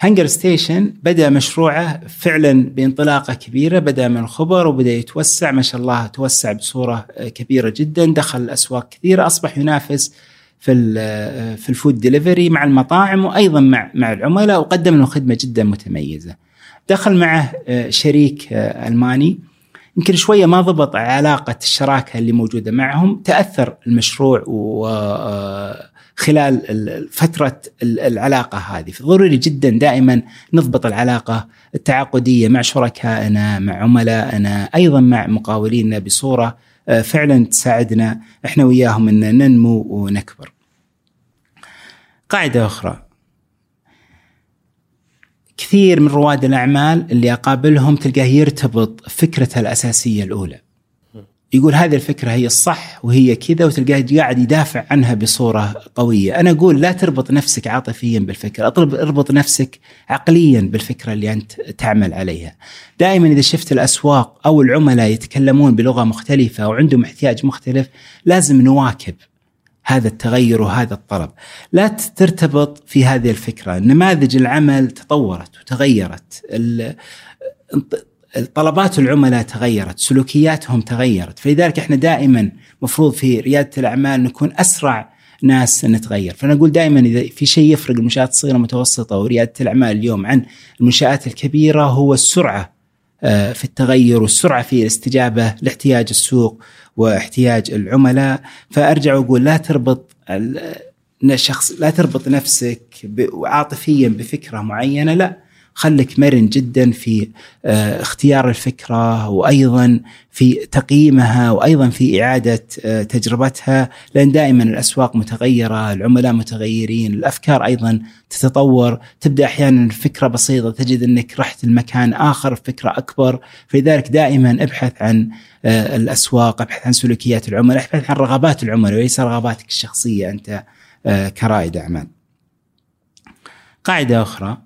هنجر ستيشن بدأ مشروعه فعلا بانطلاقة كبيرة بدأ من الخبر وبدأ يتوسع ما شاء الله توسع بصورة كبيرة جدا دخل الاسواق كثيرة أصبح ينافس في في ال food delivery مع المطاعم وأيضا مع مع العملاء. وقدم له خدمة جدا متميزة. دخل معه آه، شريك آه، ألماني. يمكن شوية ما ضبط علاقة الشراكة اللي موجودة معهم. تأثر المشروع و آه، خلال فترة العلاقة هذه. فضروري جدا دائما نضبط العلاقة التعاقدية مع شركائنا مع عملائنا أيضا مع مقاولينا بصورة فعلا تساعدنا إحنا وياهم إن ننمو ونكبر. قاعدة أخرى كثير من رواد الأعمال اللي أقابلهم تلقاه يرتبط فكرته الأساسية الأولى. يقول هذه الفكرة هي الصح وهي كذا وتلقاه قاعد يدافع عنها بصورة قوية، أنا أقول لا تربط نفسك عاطفيا بالفكرة، أطلب اربط نفسك عقليا بالفكرة اللي أنت تعمل عليها. دائما إذا شفت الأسواق أو العملاء يتكلمون بلغة مختلفة وعندهم احتياج مختلف، لازم نواكب هذا التغير وهذا الطلب. لا ترتبط في هذه الفكرة. نماذج العمل تطورت وتغيرت. طلبات العملاء تغيرت سلوكياتهم تغيرت. فلذلك إحنا دائما مفروض في ريادة الأعمال نكون أسرع ناس نتغير. فأنا أقول دائما إذا في شيء يفرق المنشآت الصغيرة المتوسطه وريادة الأعمال اليوم عن المنشآت الكبيرة هو السرعة آه، في التغير والسرعة في الاستجابة لاحتياج السوق واحتياج العملاء. فأرجع وأقول لا تربط الشخص لا تربط نفسك عاطفيا بفكرة معينة لا. خلك مرن جدا في آه، اختيار الفكرة وأيضا في تقييمها وأيضا في إعادة آه، تجربتها لأن دائما الأسواق متغيرة، العملاء متغيرين، الأفكار أيضا تتطور، تبدأ أحيانا فكرة بسيطة تجد إنك رحت لمكان آخر فكرة أكبر، فلذلك دائما ابحث عن آه، الأسواق، ابحث عن سلوكيات العملاء، ابحث عن رغبات العملاء وليس رغباتك الشخصية أنت كرائد أعمال. قاعدة أخرى.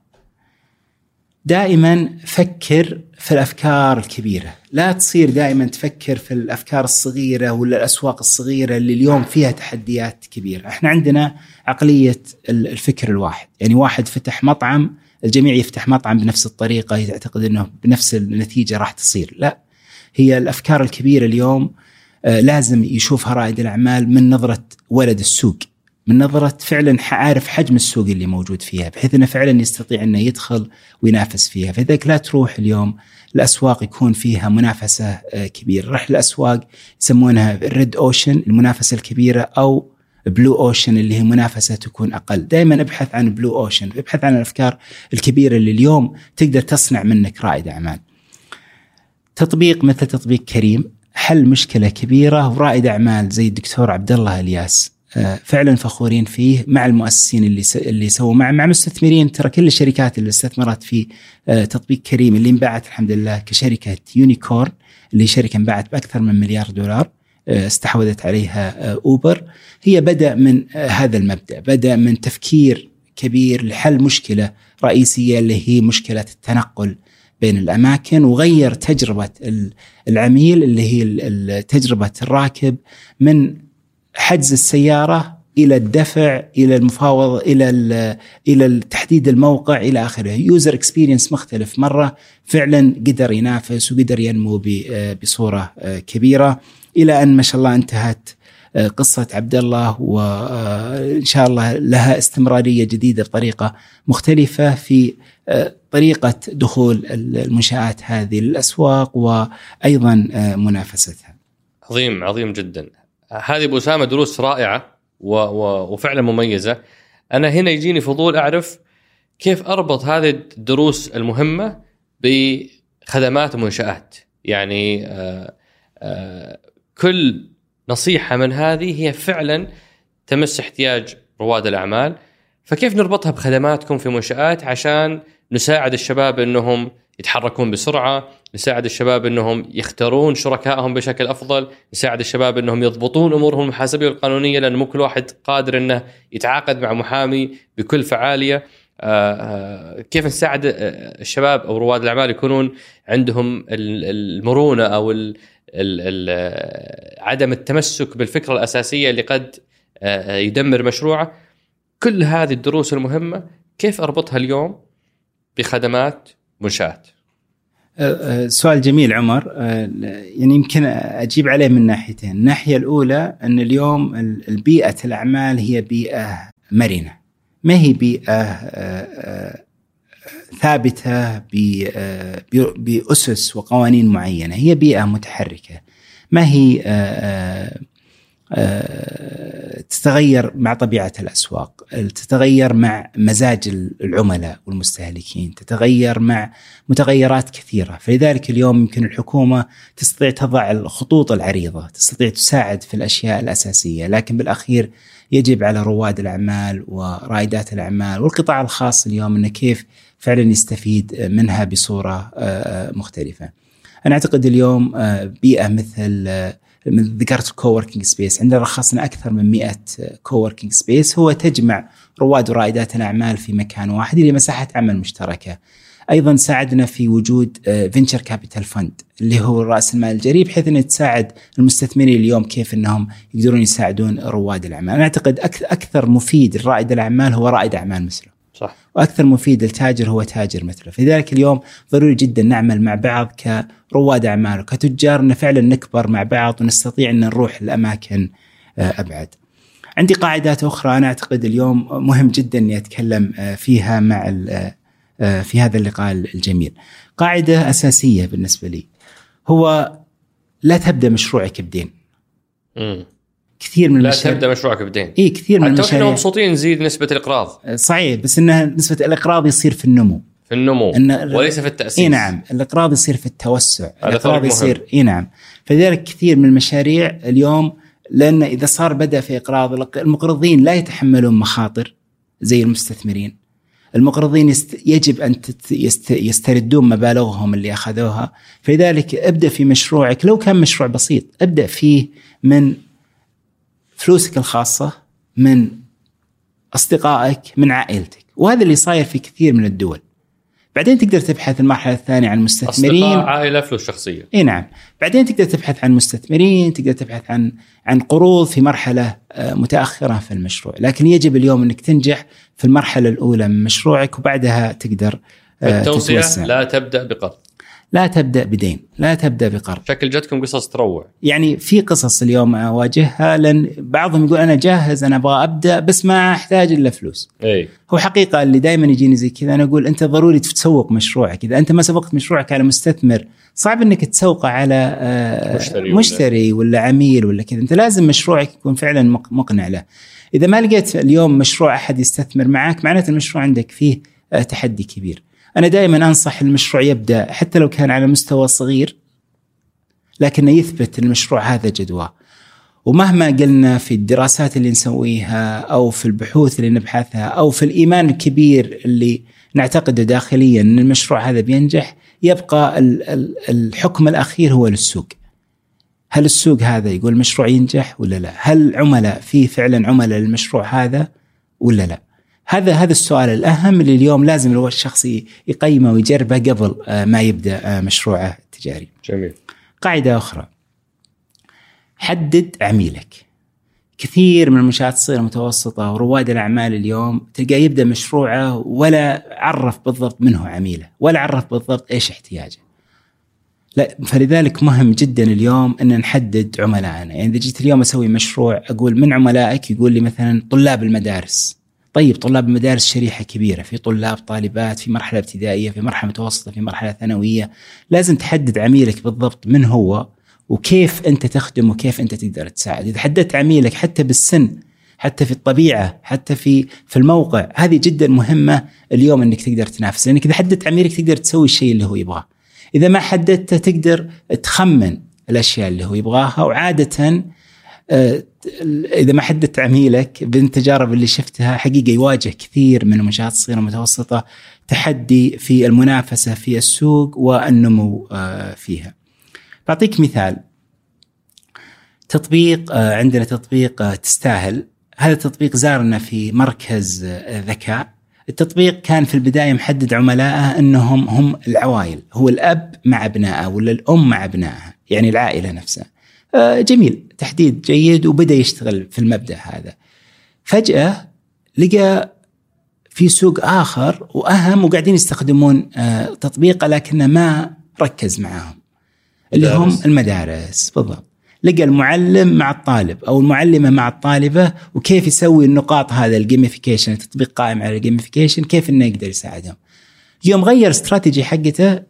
دائما فكر في الأفكار الكبيرة، لا تصير دائما تفكر في الأفكار الصغيرة ولا الأسواق الصغيرة اللي اليوم فيها تحديات كبيرة، إحنا عندنا عقلية الفكر الواحد، يعني واحد فتح مطعم الجميع يفتح مطعم بنفس الطريقة يعتقد إنه بنفس النتيجة راح تصير، لا هي الأفكار الكبيرة اليوم آه، لازم يشوفها رائد الأعمال من نظرة ولد السوق. من نظرة فعلا عارف حجم السوق اللي موجود فيها بحيث إنه فعلا يستطيع إنه يدخل وينافس فيها. فلذلك لا تروح اليوم الأسواق يكون فيها منافسة آه، كبيرة. رح الاسواق يسمونها ريد اوشن المنافسة الكبيرة أو blue ocean اللي هي منافسة تكون أقل، دائما أبحث عن blue ocean، أبحث عن الأفكار الكبيرة اللي اليوم تقدر تصنع منك رائد أعمال. تطبيق مثل تطبيق كريم حل مشكلة كبيرة ورائد أعمال زي الدكتور عبد الله الياس. فعلا فخورين فيه مع المؤسسين اللي اللي سووا مع مع مستثمرين ترى كل الشركات اللي استثمرت في آه، تطبيق كريم اللي انباعت الحمد لله كشركة unicorn اللي شركة انباعت بأكثر من مليار دولار آه، استحوذت عليها أوبر. هي بدأ من هذا المبدأ بدأ من تفكير كبير لحل مشكلة رئيسية اللي هي مشكلة التنقل بين الأماكن وغير تجربة العميل اللي هي تجربة الراكب من حجز السيارة إلى الدفع إلى المفاوضه إلى إلى تحديد الموقع إلى آخره. user experience مختلف مرة. فعلا قدر ينافس وقدر ينمو بصورة كبيرة. إلى أن ما شاء الله انتهت قصة عبد الله وإن شاء الله لها استمرارية جديدة بطريقة مختلفة في طريقة دخول المنشآت هذه للأسواق وأيضا منافستها. عظيم عظيم جدا. هذه أبو أسامة دروس رائعة و و وفعلا مميزة. أنا هنا يجيني فضول أعرف كيف أربط هذه الدروس المهمة بخدمات ومنشآت. يعني آآ آه، آآ آه، كل نصيحة من هذه هي فعلا تمس احتياج رواد الأعمال. فكيف نربطها بخدماتكم في منشآت عشان نساعد الشباب إنهم يتحركون بسرعة نساعد الشباب إنهم يختارون شركائهم بشكل أفضل نساعد الشباب إنهم يضبطون أمورهم المحاسبية والقانونية لأن مو كل واحد قادر إنه يتعاقد مع محامي بكل فعالية. آه، آه، كيف نساعد آه، الشباب أو رواد الأعمال يكونون عندهم المرونة أو عدم التمسك بالفكرة الأساسية اللي قد يدمر مشروعه. كل هذه الدروس المهمة كيف أربطها اليوم بخدمات منشآت؟ سؤال جميل عمر. أه، يعني يمكن أجيب عليه من ناحيتين، الناحية الأولى أن اليوم البيئة الأعمال هي بيئة مرنة. ما هي بيئة ثابتة بأسس وقوانين معينة، هي بيئة متحركة. ما هي تتغير مع طبيعة الأسواق، تتغير مع مزاج العملاء والمستهلكين، تتغير مع متغيرات كثيرة، فلذلك اليوم يمكن الحكومة تستطيع تضع الخطوط العريضة، تستطيع تساعد في الأشياء الأساسية، لكن بالأخير يجب على رواد الأعمال ورائدات الأعمال والقطاع الخاص اليوم إنه كيف فعلا يستفيد منها بصورة آه، مختلفة. أنا أعتقد اليوم آه، بيئة مثل ذكرت coworking space عندنا رخصنا أكثر من 100 coworking space هو تجمع رواد ورائدات الأعمال في مكان واحد لمساحه عمل مشتركة. أيضا ساعدنا في وجود venture capital fund اللي هو رأس المال الجريء بحيث إنه تساعد المستثمرين اليوم كيف إنهم يقدرون يساعدون رواد الأعمال، أنا أعتقد أكثر مفيد لرائد الأعمال هو رائد أعمال مثله. صح وأكثر مفيد للتاجر هو تاجر مثله، فلذلك اليوم ضروري جدا نعمل مع بعض كرواد أعمال وكتجار ان فعلا نكبر مع بعض ونستطيع إن نروح لاماكن آه، أبعد. عندي قاعدات أخرى أنا أعتقد اليوم مهم جدا إني أتكلم آه، فيها مع آه، في هذا اللقاء الجميل. قاعدة أساسية بالنسبة لي هو لا تبدأ مشروعك بدين. كثير من لا المشاريع. تبدأ مشروعك بدين اي كثير من حتى إحنا المشاريع. مبسوطين نزيد نسبة الإقراض. صحيح بس انها نسبة الإقراض يصير في النمو. في النمو إن- وليس في التأسيس. اي نعم الإقراض يصير في التوسع. الإقراض. يصير اي نعم. فلذلك كثير من المشاريع اليوم لأن إذا صار بدأ في إقراض المقرضين لا يتحملون مخاطر زي المستثمرين. المقرضين يست يجب أن تت- يست يستردون مبالغهم اللي أخذوها. فلذلك ابدأ في مشروعك لو كان مشروع بسيط ابدأ فيه من فلوسك الخاصة من أصدقائك من عائلتك. وهذا اللي صاير في كثير من الدول. بعدين تقدر تبحث المرحلة الثانية عن مستثمرين أصدقاء عائلة فلوس شخصية. إي نعم. بعدين تقدر تبحث عن مستثمرين تقدر تبحث عن عن قروض في مرحلة آه، متأخرة في المشروع. لكن يجب اليوم إنك تنجح في المرحلة الأولى من مشروعك وبعدها تقدر آه، التوسعه تتوسع. لا تبدأ بقرض. لا تبدأ بدين لا تبدأ بقرض شكل جتكم قصص تروع. يعني في قصص اليوم أواجهها لأن بعضهم يقول أنا جاهز أنا أبغى أبدأ بس ما أحتاج إلا فلوس. اي هو حقيقة اللي دائما يجيني زي كذا أنا أقول أنت ضروري تسوق مشروعك إذا أنت ما سوقت مشروعك على مستثمر. صعب أنك تسوقه على آه، مشتري ولا- مشتري ولا عميل ولا كذا. أنت لازم مشروعك يكون فعلا مق- مقنع له. إذا ما لقيت اليوم مشروع أحد يستثمر معك معناته المشروع عندك فيه آه، تحدي كبير. أنا دائما أنصح المشروع يبدأ حتى لو كان على مستوى صغير لكنه يثبت المشروع هذا جدواه ومهما قلنا في الدراسات اللي نسويها أو في البحوث اللي نبحثها أو في الإيمان الكبير اللي نعتقده داخليا إن المشروع هذا بينجح يبقى ال- ال- الحكم الأخير هو للسوق. هل السوق هذا يقول المشروع ينجح ولا لا؟ هل عملاء في فعلا عملاء للمشروع هذا ولا لا؟ هذا هذا السؤال الأهم اللي اليوم لازم الشخص يقيمه ويجربه قبل آه، ما يبدأ آه، مشروعه التجاري. جميل. قاعدة أخرى. حدد عميلك. كثير من المنشآت الصغيرة المتوسطة ورواد الأعمال اليوم تلقاه يبدأ مشروعه ولا عرف بالضبط من هو عميله ولا عرف بالضبط إيش احتياجه. لا فلذلك مهم جدا اليوم أن نحدد عملائنا، يعني إذا جيت اليوم أسوي مشروع أقول من عملائك؟ يقول لي مثلا طلاب المدارس. طيب طلاب المدارس شريحة كبيرة، في طلاب طالبات في مرحلة ابتدائية، في مرحلة متوسطة، في مرحلة ثانوية، لازم تحدد عميلك بالضبط من هو وكيف أنت تخدمه وكيف أنت تقدر تساعد، إذا حددت عميلك حتى بالسن حتى في الطبيعة حتى في في الموقع هذه جدا مهمة اليوم إنك تقدر تنافس. لأنك إذا حددت عميلك تقدر تسوي الشيء اللي هو يبغاه. إذا ما حددته تقدر تخمن الأشياء اللي هو يبغاها وعاده إذا ما حددت عميلك بالتجارب اللي شفتها حقيقة يواجه كثير من المنشات الصغيرة والمتوسطة تحدي في المنافسة في السوق والنمو آه، فيها. بعطيك مثال. تطبيق آه، عندنا تطبيق آه، تستاهل. هذا التطبيق زارنا في مركز آه، ذكاء. التطبيق كان في البداية محدد عملائه إنهم هم العوائل. هو الأب مع ابنائه ولا الأم مع ابنائها يعني العائلة نفسها. آه، جميل تحديد جيد وبدأ يشتغل في المبدأ هذا. فجأة لقى في سوق آخر وأهم وقاعدين يستخدمون آه، تطبيقه لكنه ما ركز معاهم اللي هم مدارس. المدارس بالضبط. لقى المعلم مع الطالب أو المعلمة مع الطالبة وكيف يسوي النقاط هذا ال gamification التطبيق قائم على ال gamification كيف إنه يقدر يساعدهم. يوم غير استراتيجي حقته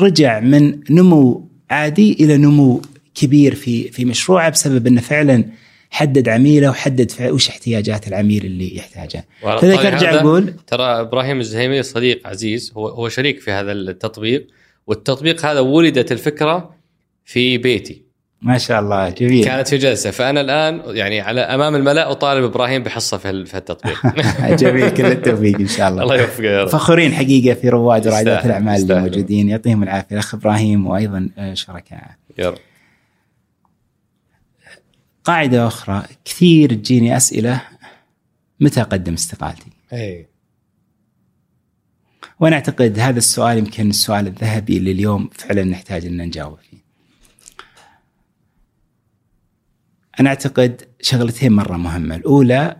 رجع من نمو عادي إلى نمو كبير في في مشروعه بسبب إنه فعلا حدد عميله وحدد وش احتياجات العميل اللي يحتاجها وعلى فلذلك الطريق ارجع أقول ترى إبراهيم الزهيمي صديق عزيز هو هو شريك في هذا التطبيق والتطبيق هذا ولدت الفكرة في بيتي. ما شاء الله جميل. كانت في جلسة فأنا الآن يعني على أمام الملأ أطالب إبراهيم بحصة في ال- في التطبيق. [LAUGHS] جميل كل التوفيق إن شاء الله. [LAUGHS] الله يوفقه يا رب. فخورين حقيقة في رواد ورائدات الأعمال اللي يستاهل. موجودين. يعطيهم العافية. الأخ إبراهيم وأيضا آه، شركائه. يا رب. قاعدة أخرى كثير تجيني أسئلة متى أقدم استقالتي؟ اي وأنا أعتقد هذا السؤال يمكن السؤال الذهبي اللي اليوم فعلا نحتاج أن نجاوب فيه. أنا أعتقد شغلتين مرة مهمة، الأولى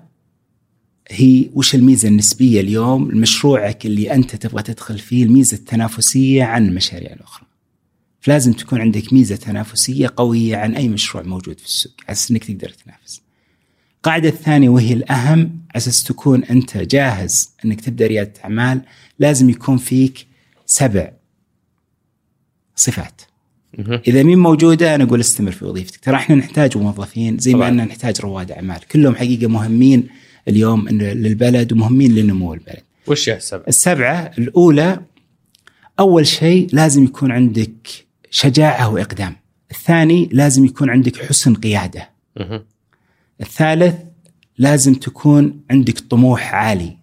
هي وش الميزة النسبية اليوم لمشروعك اللي أنت تبغى تدخل فيه الميزة التنافسية عن المشاريع الأخرى. فلازم تكون عندك ميزة تنافسية قوية عن أي مشروع موجود في السوق، على أساس إنك تقدر تنافس. القاعدة الثانية وهي الأهم على أساس تكون أنت جاهز أنك تبدأ ريادة أعمال لازم يكون فيك سبع صفات. إذا مين موجودة أنا أقول استمر في وظيفتك ترى إحنا نحتاج موظفين زي طبعاً. ما اننا نحتاج رواد أعمال كلهم حقيقة مهمين اليوم للبلد ومهمين لنمو البلد وش هي السبب؟ السبعة الأولى أول شيء لازم يكون عندك شجاعة وإقدام. الثاني لازم يكون عندك حسن قيادة. مهم. الثالث لازم تكون عندك طموح عالي.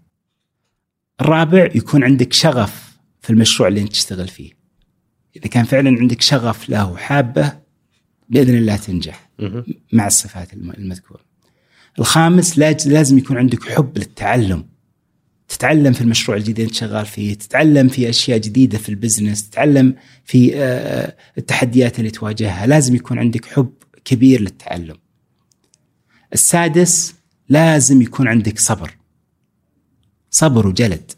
الرابع يكون عندك شغف في المشروع اللي انت تشتغل فيه. إذا كان فعلا عندك شغف له وحابه بإذن الله تنجح. مع الصفات الم- المذكورة. الخامس لاز- لازم يكون عندك حب للتعلم. تتعلم في المشروع الجديد اللي انت شغال فيه تتعلم في أشياء جديدة في البزنس تتعلم في آه، التحديات اللي تواجهها. لازم يكون عندك حب كبير للتعلم. السادس لازم يكون عندك صبر. صبر وجلد.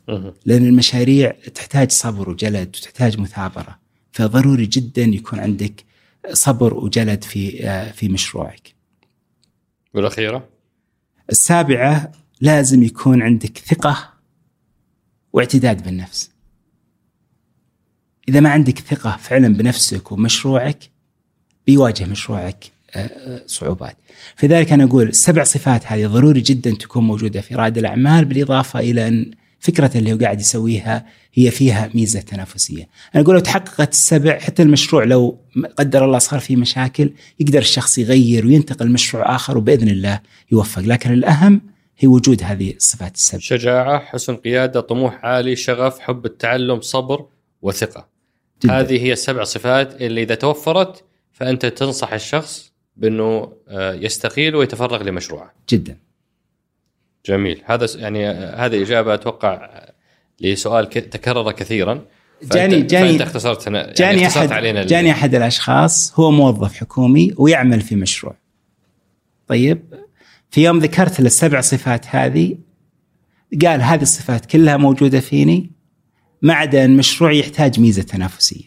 لأن المشاريع تحتاج صبر وجلد وتحتاج مثابرة. فضروري جدا يكون عندك صبر وجلد في آه، في مشروعك. والأخيرة؟ السابعة لازم يكون عندك ثقة واعتداد بالنفس. إذا ما عندك ثقة فعلا بنفسك ومشروعك بيواجه مشروعك آه، آه، صعوبات. فلذلك أنا أقول السبع صفات هذه ضروري جدا تكون موجودة في رائد الأعمال بالإضافة إلى أن فكرة اللي هو قاعد يسويها هي فيها ميزة تنافسية. أنا أقول لو تحققت السبع حتى المشروع لو قدر الله صار فيه مشاكل يقدر الشخص يغير وينتقل مشروع آخر وبإذن الله يوفق. لكن الأهم هي وجود هذه الصفات السبع شجاعة، حسن قيادة، طموح عالي، شغف، حب التعلم، صبر وثقة. جداً. هذه هي السبع صفات اللي إذا توفرت فأنت تنصح الشخص بأنه آه، يستقيل ويتفرغ لمشروعه. جدا جميل، هذا يعني آه، هذه إجابة أتوقع آه، لسؤال تكرر كثيرا. فأنت- جاني- جاني- فانت اختصرت يعني جاني اختصرت احد علينا جاني أحد الأشخاص هو موظف حكومي ويعمل في مشروع. طيب في يوم ذكرت له السبع صفات هذه قال هذه الصفات كلها موجودة فيني ما عدا ان مشروعي يحتاج ميزة تنافسية.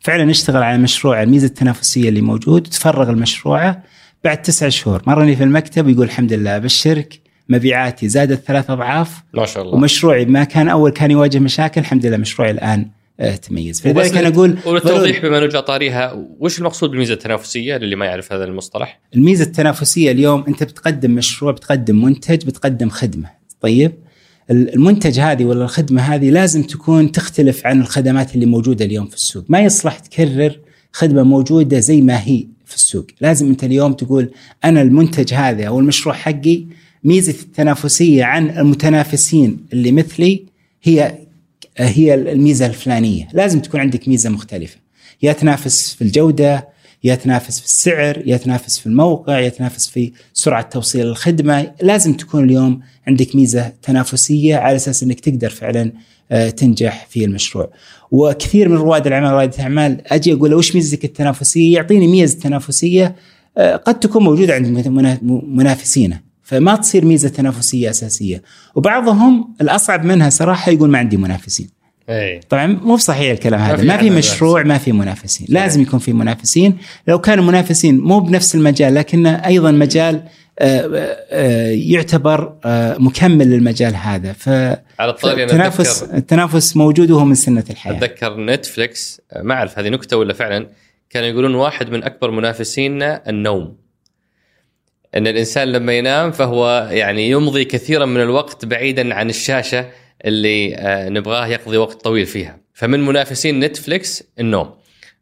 فعلا اشتغل على مشروع الميزة التنافسية اللي موجود وتفرغ المشروع بعد تسعة شهور مرني في المكتب ويقول الحمد لله أبشرك مبيعاتي زادت ثلاث أضعاف ما شاء الله. ومشروعي ما كان أول كان يواجه مشاكل الحمد لله مشروعي الآن آه، تميز. وبس فلذلك أنا أقول وللتوضيح بما نجا طاريها وش المقصود بالميزة التنافسية للي ما يعرف هذا المصطلح؟ الميزة التنافسية اليوم أنت بتقدم مشروع بتقدم منتج بتقدم خدمة. طيب؟ المنتج هذه ولا الخدمة هذه لازم تكون تختلف عن الخدمات اللي موجودة اليوم في السوق. ما يصلح تكرر خدمة موجودة زي ما هي في السوق. لازم أنت اليوم تقول أنا المنتج هذا أو المشروع حقي ميزة التنافسية عن المتنافسين اللي مثلي هي هي الميزة الفلانية. لازم تكون عندك ميزة مختلفة. يا تنافس في الجودة يا تنافس في السعر يا تنافس في الموقع يا تنافس في سرعة توصيل الخدمة. لازم تكون اليوم عندك ميزة تنافسية على أساس إنك تقدر فعلا آه، تنجح في المشروع. وكثير من رواد الأعمال رواد الأعمال أجي أقول له وش ميزتك التنافسية؟ يعطيني ميزة تنافسية آه، قد تكون موجودة عند منا- منافسينه فما تصير ميزة تنافسية أساسية. وبعضهم الأصعب منها صراحة يقول ما عندي منافسين. اي طبعا مو بصحيح الكلام هذا. ما في مشروع ما في منافسين. لازم يكون في منافسين. لو كانوا منافسين مو بنفس المجال لكنه أيضا مجال آه، آه، يعتبر آه، مكمل للمجال هذا. ف على الطاري التنافس التنافس موجود وهو من سنة الحياة. أتذكر نتفلكس ما أعرف هذه نكتة ولا فعلا كانوا يقولون واحد من أكبر منافسينا النوم. إن الإنسان لما ينام فهو يعني يمضي كثيرا من الوقت بعيدا عن الشاشة اللي آه، نبغاه يقضي وقت طويل فيها. فمن منافسين نتفلكس النوم.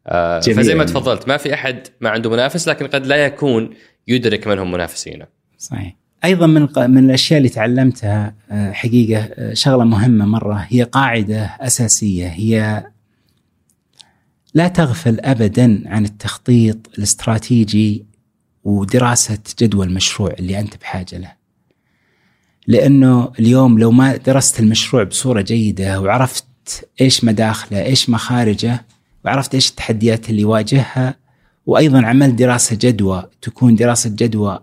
آه، جميل. فزي ما. تفضلت ما في أحد ما عنده منافس لكن قد لا يكون يدرك من هم منافسينه. صحيح. أيضا من من الأشياء اللي تعلمتها آه، حقيقة شغلة مهمة مرة هي قاعدة أساسية. هي لا تغفل ابدا عن التخطيط الاستراتيجي ودراسة جدوى المشروع اللي أنت بحاجة له. لأنه اليوم لو ما درست المشروع بصورة جيدة وعرفت إيش مداخله، إيش مخارجه، وعرفت إيش التحديات اللي يواجهها وأيضا عملت دراسة جدوى تكون دراسة جدوى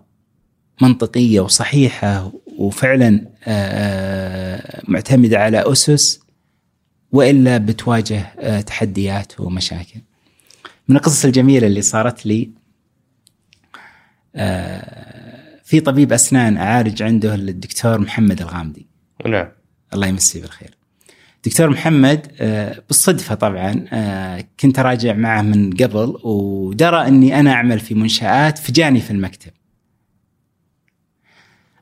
منطقية وصحيحة وفعلا آه، معتمدة على أسس وإلا بتواجه آه، تحديات ومشاكل. من القصص الجميلة اللي صارت لي آه، في طبيب أسنان أعالج عنده الدكتور محمد الغامدي نعم الله يمسيه بالخير. دكتور محمد آه، بالصدفة طبعا آه، كنت أراجع معه من قبل ودرى أني أنا أعمل في منشآت فجاني في المكتب.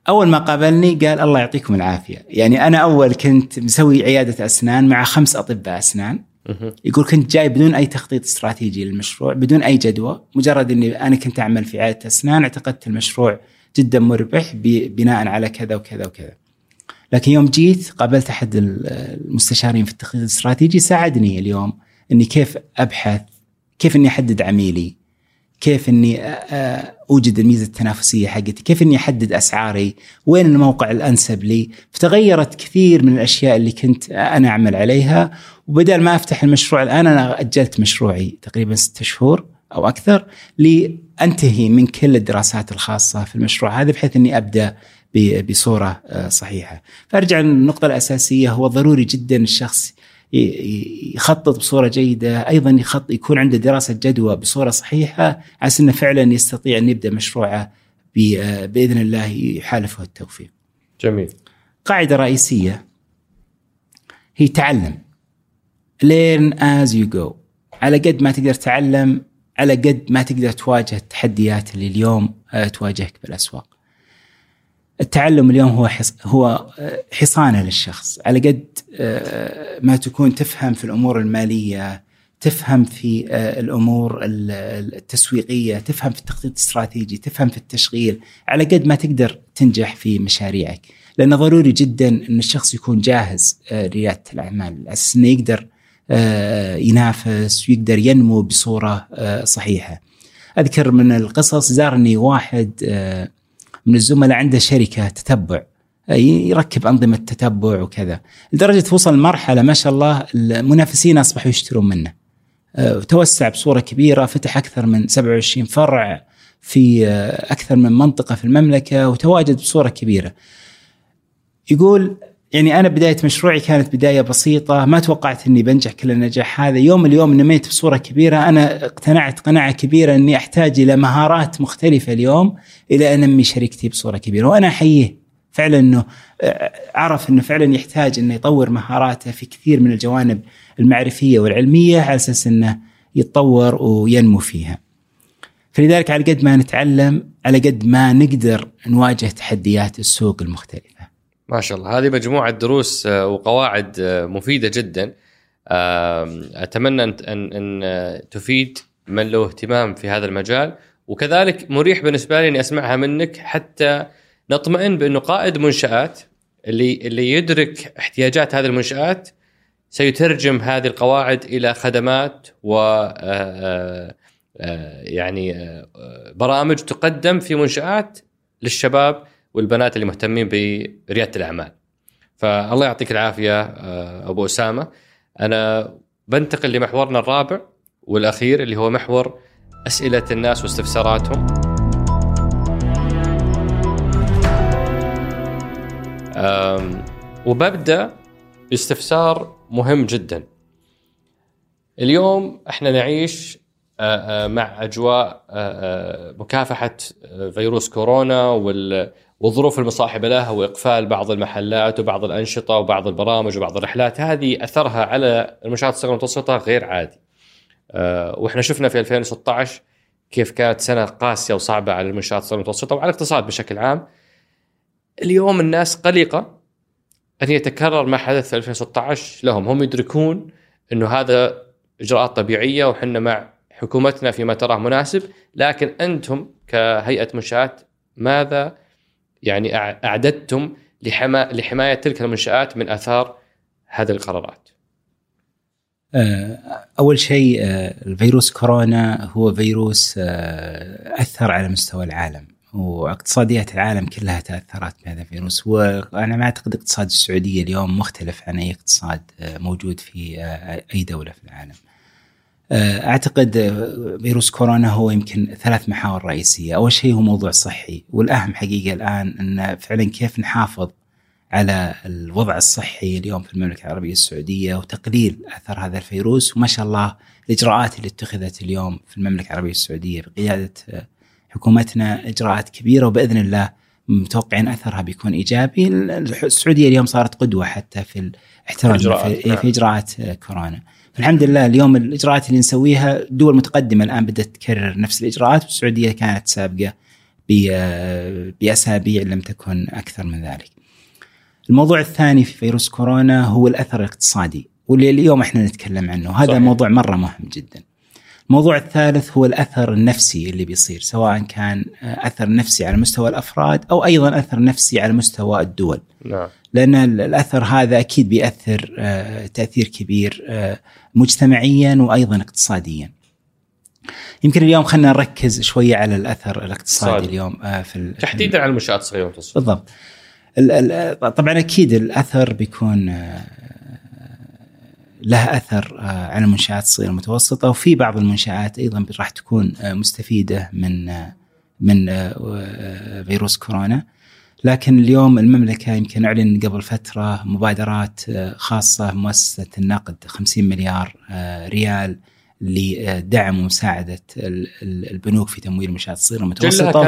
أول ما قابلني قال الله يعطيكم العافية، يعني أنا أول كنت مسوي عيادة أسنان مع خمس أطباء أسنان يقول كنت جاي بدون أي تخطيط استراتيجي للمشروع بدون أي جدوى مجرد إني أنا كنت أعمل في عياده أسنان اعتقدت المشروع جدا مربح بناء على كذا وكذا وكذا. لكن يوم جيت قابلت أحد المستشارين في التخطيط الاستراتيجي ساعدني اليوم إني كيف أبحث كيف إني أحدد عميلي كيف إني أوجد الميزة التنافسية حقتي، كيف إني أحدد أسعاري، وين الموقع الأنسب لي، فتغيرت كثير من الأشياء اللي كنت أنا أعمل عليها. وبدل ما أفتح المشروع الآن أنا أجلت مشروعي تقريبا ستة شهور أو أكثر لأنتهي من كل الدراسات الخاصة في المشروع هذا بحيث إني أبدأ بصورة صحيحة. فأرجع للنقطة الأساسية هو ضروري جدا الشخص يخطط بصورة جيدة، أيضا يخط يكون عنده دراسة جدوى بصورة صحيحة على إنه فعلا يستطيع أن يبدأ مشروعه بإذن الله يحالفه التوفيق. جميل. قاعدة رئيسية هي تعلم. learn as you go. على قد ما تقدر تتعلم على قد ما تقدر تواجه التحديات اللي اليوم تواجهك بالأسواق. التعلم اليوم هو حص... هو حصانة للشخص. على قد ما تكون تفهم في الأمور المالية تفهم في الأمور التسويقية تفهم في التخطيط الاستراتيجي تفهم في التشغيل على قد ما تقدر تنجح في مشاريعك. لأنه ضروري جدا إن الشخص يكون جاهز لريادة الأعمال. على أساس إنه يقدر ينافس ويقدر ينمو بصورة صحيحة. أذكر من القصص زارني واحد من الزملاء عنده شركة تتبع يركب أنظمة تتبع وكذا. لدرجة وصل مرحله ما شاء الله المنافسين أصبحوا يشترون منه. توسع بصورة كبيرة فتح أكثر من 27 فرع في أكثر من منطقة في المملكة وتواجد بصورة كبيرة. يقول يعني أنا بداية مشروعي كانت بداية بسيطة ما توقعت إني بنجح كل النجاح هذا يوم اليوم نميت بصورة كبيرة أنا اقتنعت قناعة كبيرة إني أحتاج إلى مهارات مختلفة اليوم إلى أن أنمي شركتي بصورة كبيرة وأنا أحييه فعلا إنه عرف إنه فعلا يحتاج إنه يطور مهاراته في كثير من الجوانب المعرفية والعلمية على أساس إنه يتطور وينمو فيها. فلذلك على قد ما نتعلم على قد ما نقدر نواجه تحديات السوق المختلفة. ما شاء الله. هذه مجموعة دروس وقواعد مفيدة جدا. أتمنى ان ان تفيد من له اهتمام في هذا المجال. وكذلك مريح بالنسبة لي إني أسمعها منك حتى نطمئن بأنه قائد منشآت اللي اللي يدرك احتياجات هذه المنشآت سيترجم هذه القواعد إلى خدمات و يعني برامج تقدم في منشآت للشباب والبنات اللي مهتمين بريادة الأعمال. فالله يعطيك العافية أبو أسامة. أنا بنتقل لمحورنا الرابع والأخير اللي هو محور أسئلة الناس واستفساراتهم. وببدأ باستفسار مهم جدا. اليوم إحنا نعيش مع أجواء مكافحة فيروس كورونا والظروف المصاحبه لها وإقفال بعض المحلات وبعض الأنشطة وبعض البرامج وبعض الرحلات هذه أثرها على المنشات الصغيرة والمتوسطة غير عادي. وإحنا شفنا في 2016 كيف كانت سنة قاسية وصعبة على المنشات الصغيرة والمتوسطة وعلى الاقتصاد بشكل عام. اليوم الناس قلقة أن يتكرر ما حدث في 2016 لهم، هم يدركون إنه هذا إجراءات طبيعية وحنا مع حكومتنا فيما تراه مناسب، لكن أنتم كهيئة منشآت ماذا يعني أعددتم لحما لحماية تلك المنشآت من آثار هذه القرارات؟ أول شيء الفيروس كورونا هو فيروس أثر على مستوى العالم واقتصاديات العالم كلها تأثرت بهذا الفيروس وأنا ما أعتقد اقتصاد السعودية اليوم مختلف عن أي اقتصاد موجود في أي دولة في العالم. أعتقد فيروس كورونا هو يمكن ثلاث محاور رئيسية، أول شيء هو موضوع صحي والأهم حقيقة الآن إن فعلا كيف نحافظ على الوضع الصحي اليوم في المملكة العربية السعودية وتقليل أثر هذا الفيروس وما شاء الله الإجراءات اللي اتخذت اليوم في المملكة العربية السعودية بقيادة حكومتنا إجراءات كبيرة وبإذن الله متوقعين أثرها بيكون إيجابي، السعودية اليوم صارت قدوة حتى في إجراءات، في, نعم. في إجراءات آه، كورونا. فالحمد لله اليوم الإجراءات اللي نسويها دول متقدمة الآن بدات تكرر نفس الإجراءات والسعودية كانت سابقة باسابيع لم تكن أكثر من ذلك. الموضوع الثاني في فيروس كورونا هو الأثر الاقتصادي واللي اليوم إحنا نتكلم عنه هذا صحيح. موضوع مرة مهم جدا. الموضوع الثالث هو الأثر النفسي اللي بيصير سواء كان آه، أثر نفسي على مستوى الأفراد أو أيضا أثر نفسي على مستوى الدول. نعم لأن ال- الأثر هذا أكيد بيأثر آه، تأثير كبير آه، مجتمعيا وأيضا اقتصاديا. يمكن اليوم خلينا نركز شوية على الأثر الاقتصادي اقتصادي. اليوم في تحديدا على المنشآت الصغيره والمتوسطه بالضبط. ال- ال- طبعا أكيد الأثر بيكون آه، له أثر آه، على المنشآت الصغيرة والمتوسطة وفي بعض المنشآت أيضا راح تكون آه، مستفيدة من آه، من فيروس كورونا لكن اليوم المملكة يمكن أعلن قبل فترة مبادرات خاصة مؤسسة النقد 50 مليار ريال لدعم ومساعدة ال- ال- البنوك في تمويل المنشآت الصغيرة لكم.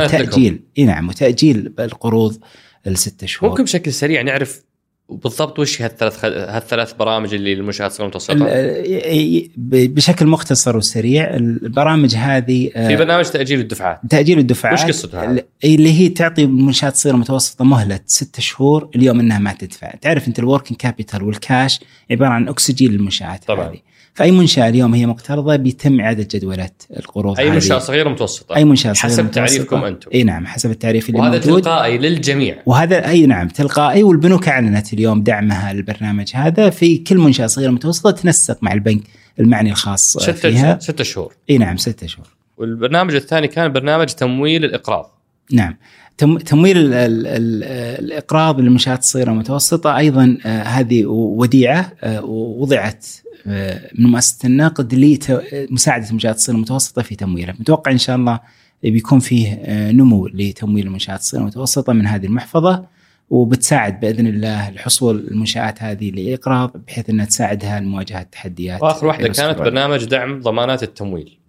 وتأجيل إي نعم وتأجيل القروض الستة شهور ممكن بشكل سريع نعرف بالضبط وش هالثلاث خ... هالثلاث برامج اللي للمنشات الصغيره ال- والمتوسطه ي- ب- بشكل مختصر وسريع البرامج هذه آه، في برنامج تأجيل الدفعات تأجيل الدفعات وش قصته هذا؟ اللي هي تعطي منشات صغيرة متوسطة مهلة ست شهور اليوم إنها ما تدفع، تعرف أنت ال working capital وال cash عبارة عن اكسجين للمنشآت طبعاً. هذه. فأي منشأة اليوم هي مقترضة بيتم إعادة جدولة القروض أي. منشأة صغيرة متوسطة. أي منشأة صغيرة حسب متوسطة. تعريفكم أنتم. إي نعم حسب التعريف اللي وهذا موجود. تلقائي للجميع. وهذا أي نعم تلقائي. والبنوك أعلنت اليوم دعمها للبرنامج هذا في كل منشأة صغيرة متوسطة تنسق مع البنك المعني الخاص فيها. ستة ستة شهور. إي نعم ستة شهور. والبرنامج الثاني كان برنامج تمويل الإقراض. نعم. تمويل ال ال ال الاقراض للمنشآت الصغيرة والمتوسطة. أيضا آه، هذه وديعة آه، وضعت آه، من مؤسسة النقد لمساعده المنشآت الصغيرة والمتوسطة في تمويلها، متوقع إن شاء الله بيكون فيه نمو لتمويل المنشآت الصغيرة والمتوسطة من هذه المحفظة وبتساعد بإذن الله الحصول المنشآت هذه لاقراض بحيث إنها تساعدها لمواجهة تحديات وآخر واحدة كانت. برنامج دعم ضمانات التمويل.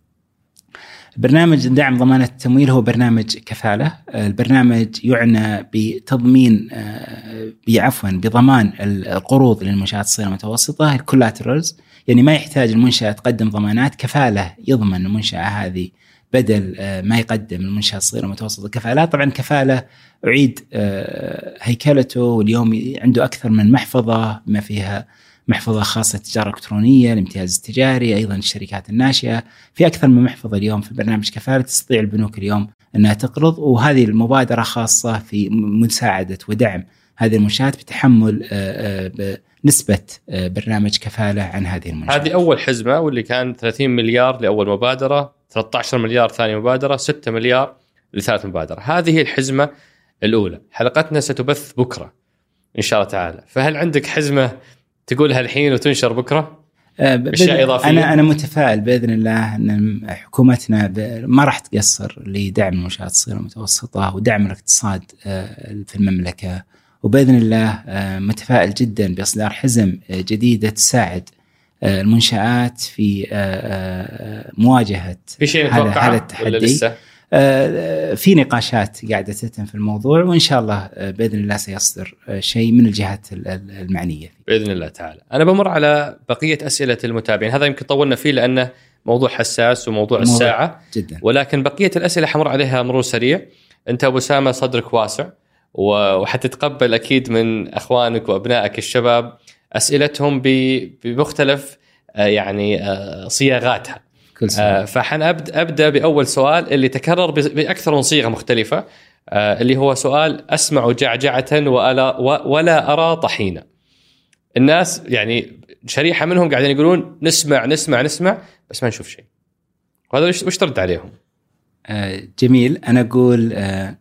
برنامج دعم ضمانة التمويل هو برنامج كفالة. البرنامج يعنى بتضمين آه، بعفوا بضمان القروض للمنشآت الصغيرة والمتوسطة الكولاترالز يعني ما يحتاج المنشأة تقدم ضمانات كفالة يضمن المنشأة هذه بدل آه، ما يقدم المنشأة الصغيرة والمتوسطة كفالات طبعا كفالة أعيد آه، هيكلته واليوم عنده أكثر من محفظة ما فيها محفظة خاصة تجارة إلكترونية الامتياز التجاري أيضا الشركات الناشئة. في أكثر من محفظة اليوم في برنامج كفالة تستطيع البنوك اليوم أنها تقرض وهذه المبادرة خاصة في مساعدة ودعم هذه المنشآت بتحمل آه، آه، بنسبة آه، برنامج كفالة عن هذه المنشآت. هذه أول حزمة واللي كان 30 مليار لأول مبادرة 13 مليار ثاني مبادرة 6 مليار لثالث مبادرة. هذه هي الحزمة الأولى. حلقتنا ستبث بكرة إن شاء الله تعالى. فهل عندك حزمة تقولها الحين وتنشر بكرة آه، بإذن- إضافية؟ أنا أنا متفائل بإذن الله إن حكومتنا ما راح تقصر لدعم المنشآت الصغيرة والمتوسطة ودعم الاقتصاد آه، في المملكة وبإذن الله آه، متفائل جدا بإصدار حزم جديدة تساعد المنشآت في مواجهة في شيء هذا- هذا ولا التحدي لسه؟ آه، في نقاشات قاعدة تتم في الموضوع وإن شاء الله آه، بإذن الله سيصدر آه، شيء من الجهات ال- ال- المعنية بإذن الله تعالى. أنا بمر على بقية أسئلة المتابعين، هذا يمكن طولنا فيه لأنه موضوع حساس وموضوع موضوع- الساعة جدا ولكن بقية الأسئلة حمر عليها مرور سريع. أنت أبو اسامه صدرك واسع وحتتقبل أكيد من أخوانك وأبنائك الشباب أسئلتهم بمختلف آه، يعني آه، صياغاتها. كل سنة آه، فحنبدا أبدأ بأول سؤال اللي تكرر بأكثر من صيغة مختلفة آه، اللي هو سؤال أسمع جعجعة ولا ولا أرى طحينه. الناس يعني شريحة منهم قاعدين يقولون نسمع نسمع نسمع بس ما نشوف شيء. وهذا وش وش ترد عليهم؟ آه، جميل أنا أقول آه،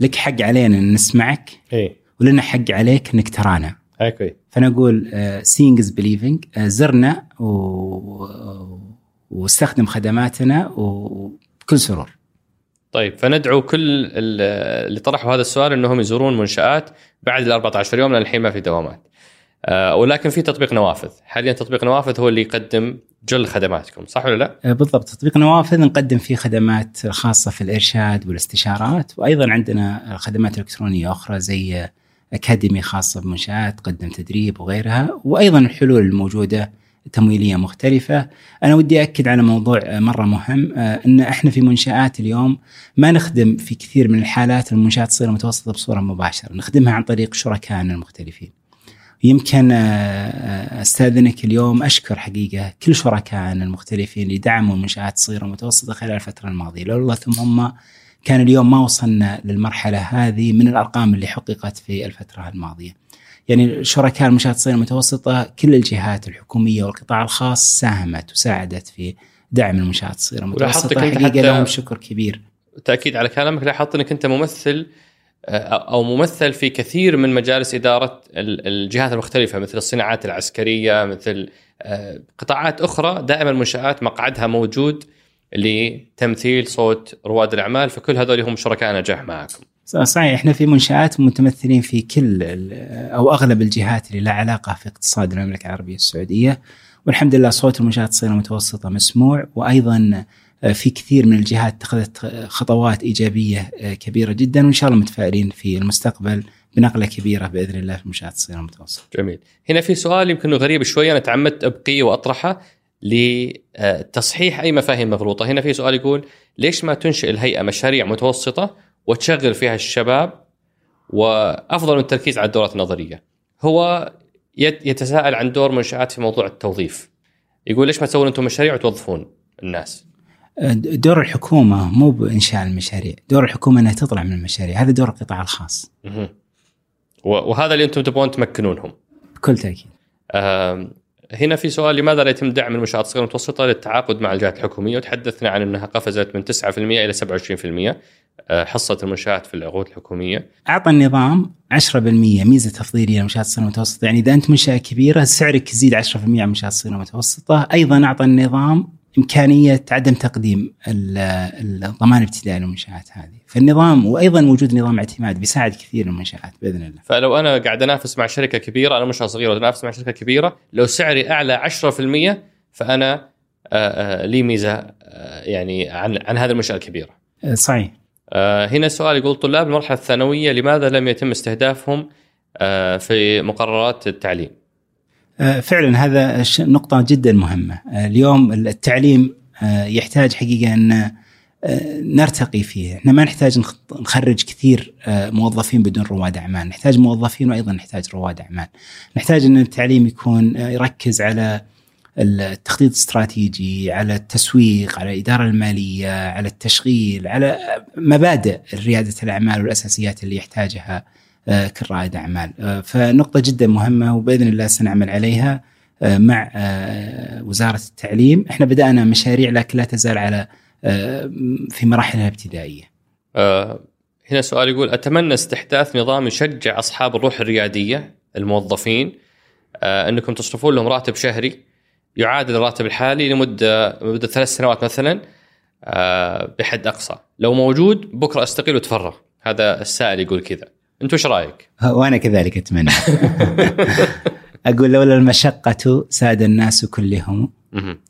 لك حق علينا إن نسمعك إي ولنا حق عليك إنك ترانا okay فأنا أقول seeing is believing زرنا و... واستخدم خدماتنا وبكل سرور طيب فندعو كل ال- اللي طرحوا هذا السؤال إنهم يزورون منشآت بعد ال 14 يوم لأن الحين ما في دوامات. آه، ولكن في تطبيق نوافذ، حاليا تطبيق نوافذ هو اللي يقدم جل خدماتكم، صح ولا لا؟ آه، بالضبط تطبيق نوافذ نقدم فيه خدمات خاصة في الإرشاد والاستشارات وأيضا عندنا خدمات إلكترونية أخرى زي اكاديميه خاصة بمنشآت تقدم تدريب وغيرها وأيضا الحلول الموجودة تمويلية مختلفة. أنا ودي اكد على موضوع مرة مهم إن إحنا في منشآت اليوم ما نخدم في كثير من الحالات المنشآت الصغيره المتوسطه بصورة مباشرة، نخدمها عن طريق شركائنا المختلفين. يمكن أستاذنك اليوم أشكر حقيقة كل شركائنا المختلفين اللي دعموا المنشآت الصغيره والمتوسطه خلال الفترة الماضية، لولا ثم هم كان اليوم ما وصلنا للمرحلة هذه من الأرقام اللي حققت في الفترة الماضية. يعني شركاء المنشات الصغيره المتوسطة كل الجهات الحكومية والقطاع الخاص ساهمت وساعدت في دعم المنشات الصغيره المتوسطه حقيقة لهم شكر كبير. تأكيد على كلامك لاحظت أنك أنت ممثل أو ممثل في كثير من مجالس إدارة الجهات المختلفة مثل الصناعات العسكرية مثل قطاعات أخرى دائما المنشآت مقعدها موجود لتمثيل صوت رواد الأعمال فكل هذول هم شركاء نجاح معكم. صحيح إحنا في منشآت متمثلين في كل أو أغلب الجهات اللي لها علاقة في اقتصاد المملكة العربية السعودية والحمد لله صوت المنشآت الصغيره المتوسطه مسموع وأيضا في كثير من الجهات اتخذت خطوات إيجابية كبيرة جدا وإن شاء الله متفائلين في المستقبل بنقلة كبيرة بإذن الله في المنشات الصغيره المتوسطه. جميل. هنا في سؤال يمكن غريب شوية أنا تعمدت ابقيه وأطرحه لتصحيح أي مفاهيم مغلوطة، هنا في سؤال يقول ليش ما تنشئ الهيئة مشاريع متوسطة وتشغل فيها الشباب وأفضل من التركيز على الدورات النظرية. هو يتساءل عن دور منشآت في موضوع التوظيف. يقول ليش ما تسوون أنتم مشاريع وتوظفون الناس؟ دور الحكومة مو بإنشاء المشاريع، دور الحكومة إنها تطلع من المشاريع، هذا دور القطاع الخاص. وهذا اللي أنتم تبغون تمكنونهم. بكل تأكيد. هنا في سؤال لماذا لا يتم دعم المنشآت الصغيرة المتوسطة للتعاقد مع الجهات الحكومية وتحدثنا عن أنها قفزت من 9% إلى 27% حصة المنشآت في العقود الحكومية. أعطى النظام 10% ميزة تفضيلية للمنشآت الصغيرة المتوسطة. يعني إذا أنت منشأة كبيرة سعرك يزيد 10% على المنشآت الصغيرة المتوسطة. أيضا أعطى النظام إمكانية عدم تقديم الضمان الابتدائي للمنشآت هذه. فالنظام وأيضا وجود نظام اعتماد بيساعد كثير المنشآت بإذن الله. فلو أنا قاعد أنافس مع شركة كبيرة أنا منشأة صغيرة أنافس مع شركة كبيرة لو سعري أعلى 10% فأنا لي ميزة يعني عن عن هذه المنشأة الكبيرة. صحيح. هنا السؤال يقول طلاب المرحلة الثانوية لماذا لم يتم استهدافهم في مقررات التعليم؟ فعلا هذا نقطة جدا مهمة. اليوم التعليم يحتاج حقيقة أن نرتقي فيه. إحنا ما نحتاج نخرج كثير موظفين بدون رواد أعمال. نحتاج موظفين وأيضا نحتاج رواد أعمال. نحتاج أن التعليم يكون يركز على التخطيط الاستراتيجي على التسويق على الإدارة المالية على التشغيل على مبادئ ريادة الأعمال والأساسيات اللي يحتاجها كل رائد أعمال. فنقطة جدا مهمة وبإذن الله سنعمل عليها مع وزارة التعليم. إحنا بدأنا مشاريع لكن لا تزال على في مراحلها الابتدائية. هنا سؤال يقول أتمنى استحداث نظام يشجع أصحاب الروح الريادية الموظفين أنكم تصرفون لهم راتب شهري؟ يعادل الراتب الحالي لمده مده ثلاث سنوات مثلا بحد أقصى. لو موجود بكرة أستقيل وتفرغ هذا السائل يقول كذا. أنت وش رأيك؟ وأنا كذلك أتمنى. [LAUGHS] أقول لولا المشقة ساد الناس كلهم.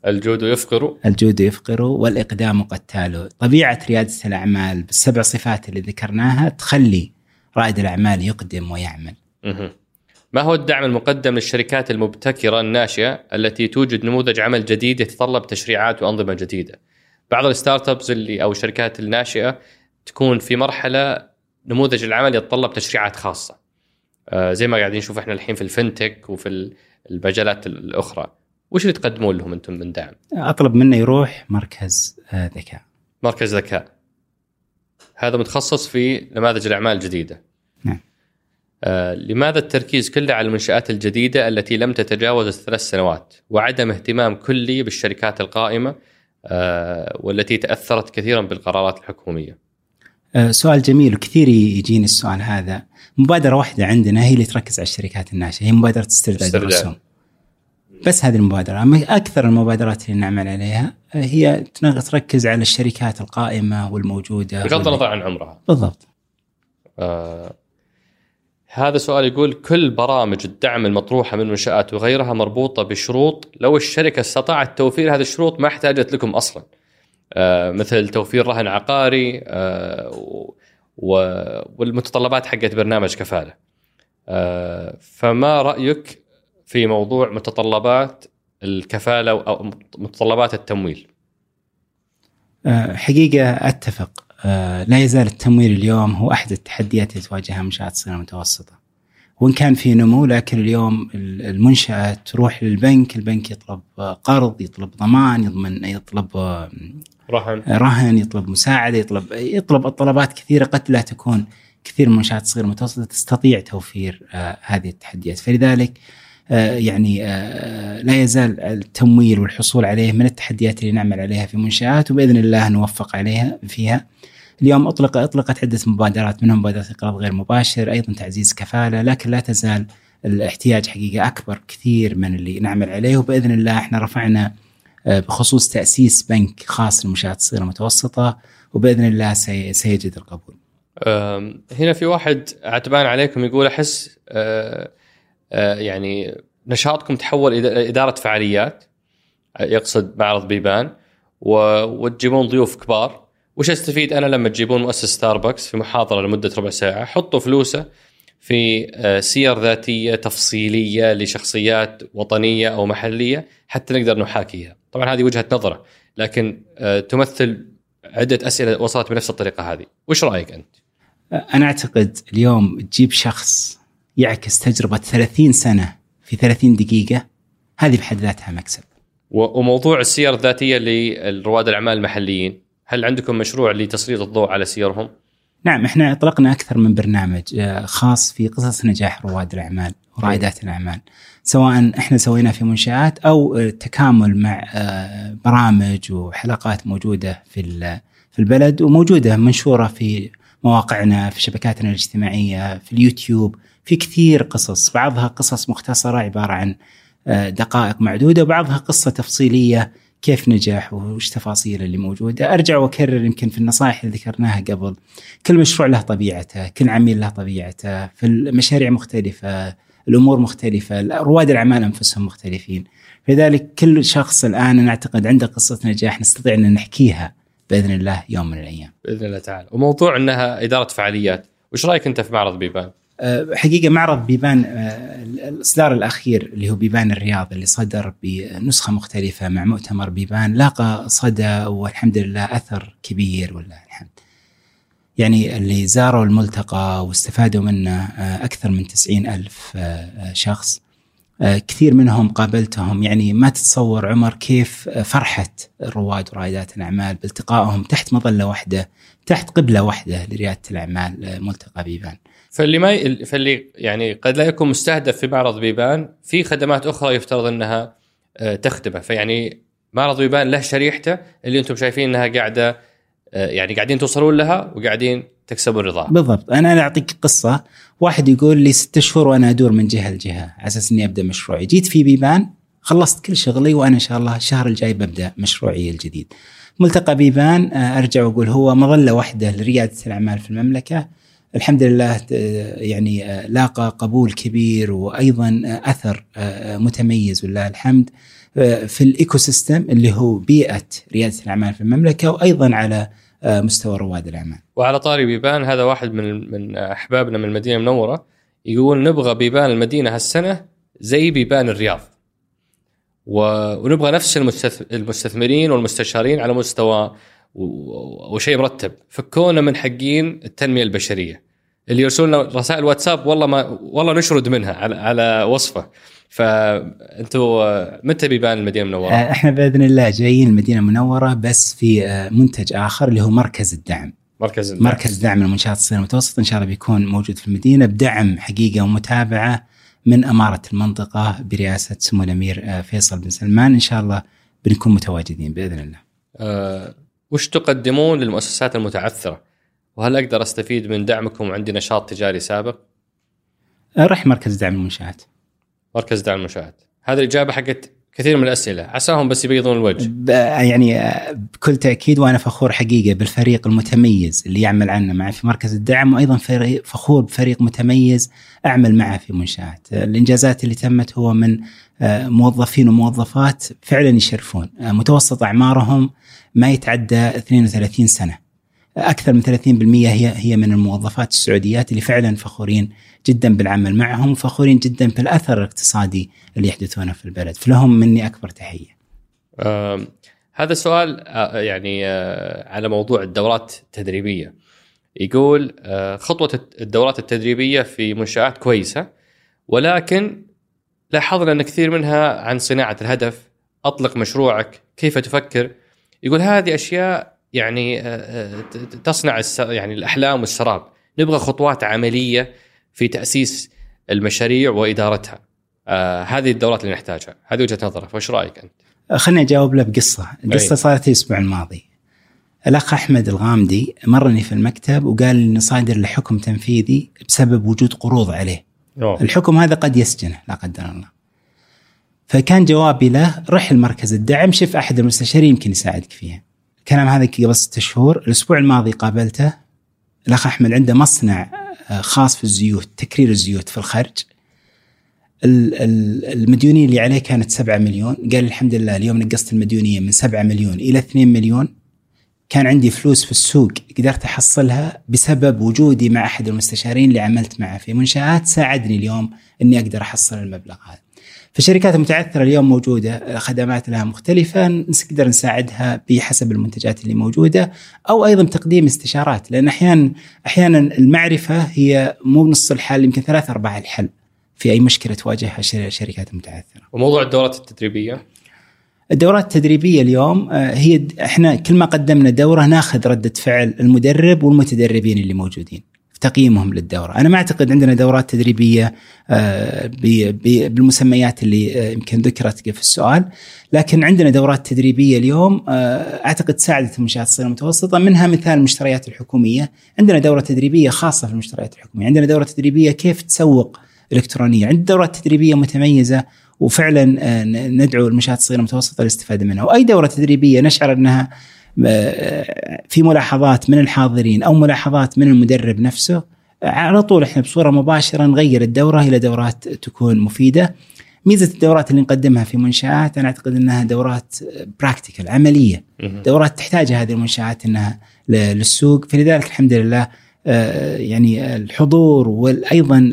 الجود يفقر. الجود يفقر والإقدام قتال. طبيعة ريادة الأعمال بالسبع صفات اللي ذكرناها تخلي رائد الأعمال يقدم ويعمل. ما هو الدعم المقدم للشركات المبتكرة الناشئة التي توجد نموذج عمل جديد يتطلب تشريعات وأنظمة جديدة؟ بعض ال startups اللي أو الشركات الناشئة تكون في مرحلة نموذج العمل يتطلب تشريعات خاصة. آه زي ما قاعدين نشوف إحنا الحين في ال fintech وفي المجالات الأخرى. وش اللي تقدمون لهم أنتم من دعم؟ أطلب منه يروح مركز ذكاء. مركز ذكاء. هذا متخصص في نماذج الأعمال الجديدة. نعم. آه لماذا التركيز كله على المنشآت الجديدة التي لم تتجاوز الثلاث سنوات؟ وعدم اهتمام كلي بالشركات القائمة آه والتي تأثرت كثيرا بالقرارات الحكومية. سؤال جميل وكثير يجيني السؤال هذا. مبادرة واحدة عندنا هي اللي تركز على الشركات الناشئة هي مبادرة استرداد الرسوم. بس هذه المبادرة أما أكثر المبادرات اللي نعمل عليها هي تركز على الشركات القائمة والموجودة بغض النظر عن عمرها. بالضبط. آه هذا سؤال يقول كل برامج الدعم المطروحة من منشآت وغيرها مربوطة بشروط لو الشركة استطاعت توفير هذه الشروط ما احتاجت لكم أصلاً آه مثل توفير رهن عقاري آه والمتطلبات حقت برنامج كفالة. آه، فما رأيك في موضوع متطلبات الكفالة أو متطلبات التمويل؟ حقيقة أتفق لا يزال التمويل اليوم هو أحد التحديات اللي تواجهها منشآت الصغيره المتوسطة. وإن كان في نمو لكن اليوم المنشاه تروح للبنك، البنك يطلب قرض، يطلب ضمان، يضمن يطلب رهن رهن، يطلب مساعدة، يطلب يطلب طلبات كثيرة قد لا تكون كثير من المنشات الصغيره المتوسطة تستطيع توفير آه، هذه التحديات، فلذلك آه، يعني آه، لا يزال التمويل والحصول عليه من التحديات اللي نعمل عليها في منشآت وبإذن الله نوفق عليها فيها. اليوم اطلق أطلقت عدة مبادرات منهم مبادرة إقراض غير مباشر، أيضا تعزيز كفالة، لكن لا تزال الاحتياج حقيقة أكبر كثير من اللي نعمل عليه وبإذن الله إحنا رفعنا بخصوص تأسيس بنك خاص للمنشات الصغيرة المتوسطة وبإذن الله سيجد القبول. هنا في واحد عتبان عليكم يقول أه، أه، يعني نشاطكم تحول إلى إدارة فعاليات يقصد معرض بيبان وتجيبون ضيوف كبار. وش أستفيد أنا لما تجيبون مؤسس ستاربكس في محاضرة لمدة ربع ساعة؟ حطوا فلوسه في أه، سير ذاتية تفصيلية لشخصيات وطنية أو محلية حتى نقدر نحاكيها. طبعا هذه وجهة نظرة لكن تمثل عدة أسئلة وصلت بنفس الطريقة هذه. وش رأيك أنت؟ أنا أعتقد اليوم تجيب شخص يعكس تجربة 30 سنة في 30 دقيقة هذه بحد ذاتها مكسب. وموضوع السير الذاتية لرواد الأعمال المحليين، هل عندكم مشروع لتسليط الضوء على سيرهم؟ نعم إحنا أطلقنا أكثر من برنامج آه، خاص في قصص نجاح رواد الأعمال ورائدات الأعمال سواء إحنا سويناه في منشآت أو تكامل مع آه، برامج وحلقات موجودة في في البلد وموجودة منشورة في مواقعنا في شبكاتنا الاجتماعية في اليوتيوب في كثير قصص بعضها قصص مختصرة عبارة عن آه، دقائق معدودة وبعضها قصة تفصيلية كيف نجح وش تفاصيل اللي موجودة. أرجع وأكرر يمكن في النصائح اللي ذكرناها قبل. كل مشروع له طبيعته كل عميل له طبيعته في المشاريع مختلفة الأمور مختلفة رواد الأعمال أنفسهم مختلفين. لذلك كل شخص الآن نعتقد عنده قصة نجاح نستطيع أن نحكيها بإذن الله يوم من الأيام. بإذن الله تعالى، وموضوع إنها إدارة فعاليات، وش رأيك أنت في معرض بيبان؟ أه، حقيقة معرض بيبان أه، الإصدار الأخير اللي هو بيبان الرياض اللي صدر بنسخة مختلفة مع مؤتمر بيبان لاقى صدى والحمد لله أثر كبير والله الحمد. يعني اللي زاروا الملتقى واستفادوا منه أه، أكثر من تسعين ألف شخص. آه، كثير منهم قابلتهم. يعني ما تتصور عمر كيف فرحة رواد ورائدات الأعمال بالتقائهم تحت مظلة واحدة تحت قبلة واحدة لريادة الأعمال آه، ملتقى بيبان. فاللي ما ي... فاللي يعني قد لا يكون مستهدف في معرض بيبان في خدمات أخرى يفترض أنها آه، تخدمه فيعني معرض بيبان له شريحته اللي أنتم شايفين أنها قاعدة يعني قاعدين توصلون لها وقاعدين تكسبوا الرضا بالضبط. أنا أعطيك قصة. واحد يقول لي ست شهور وأنا أدور من جهة لجهة على أساس إني أبدأ مشروعي. جيت في بيبان خلصت كل شغلي وأنا إن شاء الله الشهر الجاي ببدأ مشروعي الجديد. ملتقى بيبان آه، أرجع وأقول هو مظلة واحدة لريادة الأعمال في المملكة. الحمد لله آه، يعني آه، لاقى قبول كبير وأيضا أثر متميز ولله الحمد في ال ecosystem اللي هو بيئة ريادة الأعمال في المملكة وأيضا على آه، مستوى رواد الأعمال. وعلى طاري بيبان هذا واحد من من أحبابنا من المدينة المنورة يقول نبغى بيبان المدينة هالسنة زي بيبان الرياض. ونبغى نفس المستثمرين والمستشارين على مستوى وشيء مرتب فكونا من حقين التنمية البشرية اللي يرسلون رسائل واتساب والله ما والله نشرد منها على على وصفه فانتوا متى بيبان المدينة المنورة؟ آه، إحنا بإذن الله جايين المدينة المنورة بس في آه، منتج آخر اللي هو مركز الدعم. مركز الدعم. مركز دعم المنشآت الصغيره المتوسطه إن شاء الله بيكون موجود في المدينة بدعم حقيقة ومتابعة من أمارة المنطقة برئاسة سمو الأمير آه، فيصل بن سلمان إن شاء الله بنكون متواجدين بإذن الله. أه وش تقدمون للمؤسسات المتعثرة؟ وهل أقدر أستفيد من دعمكم وعندي نشاط تجاري سابق؟ رح مركز دعم المنشآت. مركز دعم المنشآت. هذه الإجابة حقت كثير من الأسئلة. عساهم بس يبيضون الوجه. يعني آه، بكل تأكيد وأنا فخور حقيقة بالفريق المتميز اللي يعمل عنا معي في مركز الدعم وأيضا فخور بفريق متميز أعمل معه في منشآت. الإنجازات اللي تمت هو من آه، موظفين وموظفات فعلا يشرفون. آه، متوسط أعمارهم ما يتعدى 32 سنة. أكثر من 30% هي هي من الموظفات السعوديات اللي فعلا فخورين جدا بالعمل معهم فخورين جدا بالأثر الاقتصادي اللي يحدثونه في البلد فلهم مني أكبر تحية. هذا سؤال يعني على موضوع الدورات التدريبية. يقول خطوة الدورات التدريبية في منشآت كويسة ولكن لاحظنا أن كثير منها عن صناعة الهدف أطلق مشروعك كيف تفكر يقول هذه أشياء يعني تصنع يعني الأحلام والسراب. نبغى خطوات عملية في تأسيس المشاريع وإدارتها. آه هذه الدورات اللي نحتاجها. هذه وجهة نظرك. وش رأيك أنت؟ خليني أجاوب له بقصه القصة صارت الأسبوع الماضي. الأخ أحمد الغامدي مرني في المكتب وقال انه صادر له حكم تنفيذي بسبب وجود قروض عليه. أوه. الحكم هذا قد يسجنه لا قدر الله. فكان جوابي له رح لمركز الدعم شوف أحد المستشارين يمكن يساعدك فيها. الكلام هذا قبل ست شهور. الأسبوع الماضي قابلته. الأخ أحمد عنده مصنع آه، خاص في الزيوت تكرير الزيوت في الخرج. المديونية اللي عليه كانت 7 مليون. قال الحمد لله اليوم نقصت المديونية من 7 مليون إلى 2 مليون. كان عندي فلوس في السوق قدرت أحصلها بسبب وجودي مع أحد المستشارين اللي عملت معه في منشآت. ساعدني اليوم أني أقدر أحصل المبلغ هذا. فالشركات المتعثره اليوم موجودة خدمات لها مختلفة نقدر نساعدها بحسب المنتجات اللي موجودة أو أيضا تقديم استشارات لأن أحيانا أحيانا المعرفة هي مو بنص الحل يمكن ثلاث أرباع الحل في أي مشكلة تواجهها الشركات المتعثره. وموضوع الدورات التدريبية؟ الدورات التدريبية اليوم آه، هي إحنا كل ما قدمنا دورة ناخذ ردة فعل المدرب والمتدربين اللي موجودين. تقييمهم للدورة، أنا ما أعتقد عندنا دورات تدريبية آه، بالمسميات اللي آه، يمكن ذكرت في السؤال، لكن عندنا دورات تدريبية اليوم آه، أعتقد ساعدت المنشآت الصغيره المتوسطة منها مثال المشتريات الحكومية، عندنا دورة تدريبية خاصة في المشتريات الحكومية، عندنا دورة تدريبية كيف تسوق إلكترونية، عندنا دورات تدريبية متميزة وفعلا ندعو المنشآت الصغيره المتوسطة للاستفاده منها، وأي دورة تدريبية نشعر أنها في ملاحظات من الحاضرين أو ملاحظات من المدرب نفسه على طول إحنا بصورة مباشرة نغير الدورة إلى دورات تكون مفيدة. ميزة الدورات اللي نقدمها في منشآت أنا أعتقد إنها دورات practical عملية دورات تحتاجها هذه المنشآت إنها للسوق فلذلك الحمد لله آه، يعني الحضور وأيضا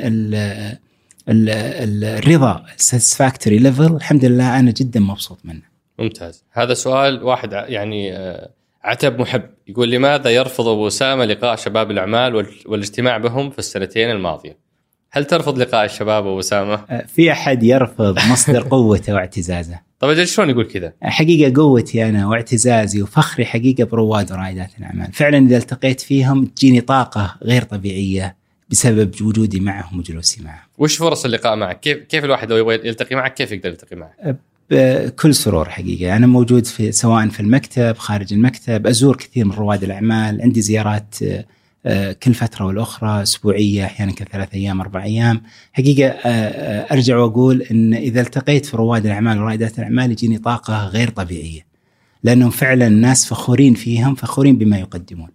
الرضا ال satisfactory level الحمد لله أنا جدا مبسوط منه. ممتاز هذا سؤال واحد يعني آه، عتب محب يقول لماذا يرفض أبو أسامة لقاء شباب الأعمال والاجتماع بهم في السنتين الماضية؟ هل ترفض لقاء الشباب أبو أسامة؟ آه، في أحد يرفض مصدر [LAUGHS] قوته واعتزازه. طيب أجل شلون يقول كذا؟ حقيقة قوتي أنا واعتزازي وفخري حقيقة برواد ورائدات الأعمال، فعلا إذا التقيت فيهم تجيني طاقة غير طبيعية بسبب وجودي معهم وجلوسي معهم. وش فرص اللقاء معك؟ كيف كيف الواحد لو يبغى يلتقي معك كيف يقدر يلتقي معك؟ بكل سرور حقيقة. أنا موجود في سواء في المكتب خارج المكتب أزور كثير من رواد الأعمال عندي زيارات آه، كل فترة والأخرى أسبوعية أحيانا كل ثلاث أيام أربع أيام. حقيقة آه، آه، أرجع وأقول أن إذا التقيت في رواد الأعمال ورائدات الأعمال يجيني طاقة غير طبيعية. لأنهم فعلا الناس فخورين فيهم فخورين بما يقدمون.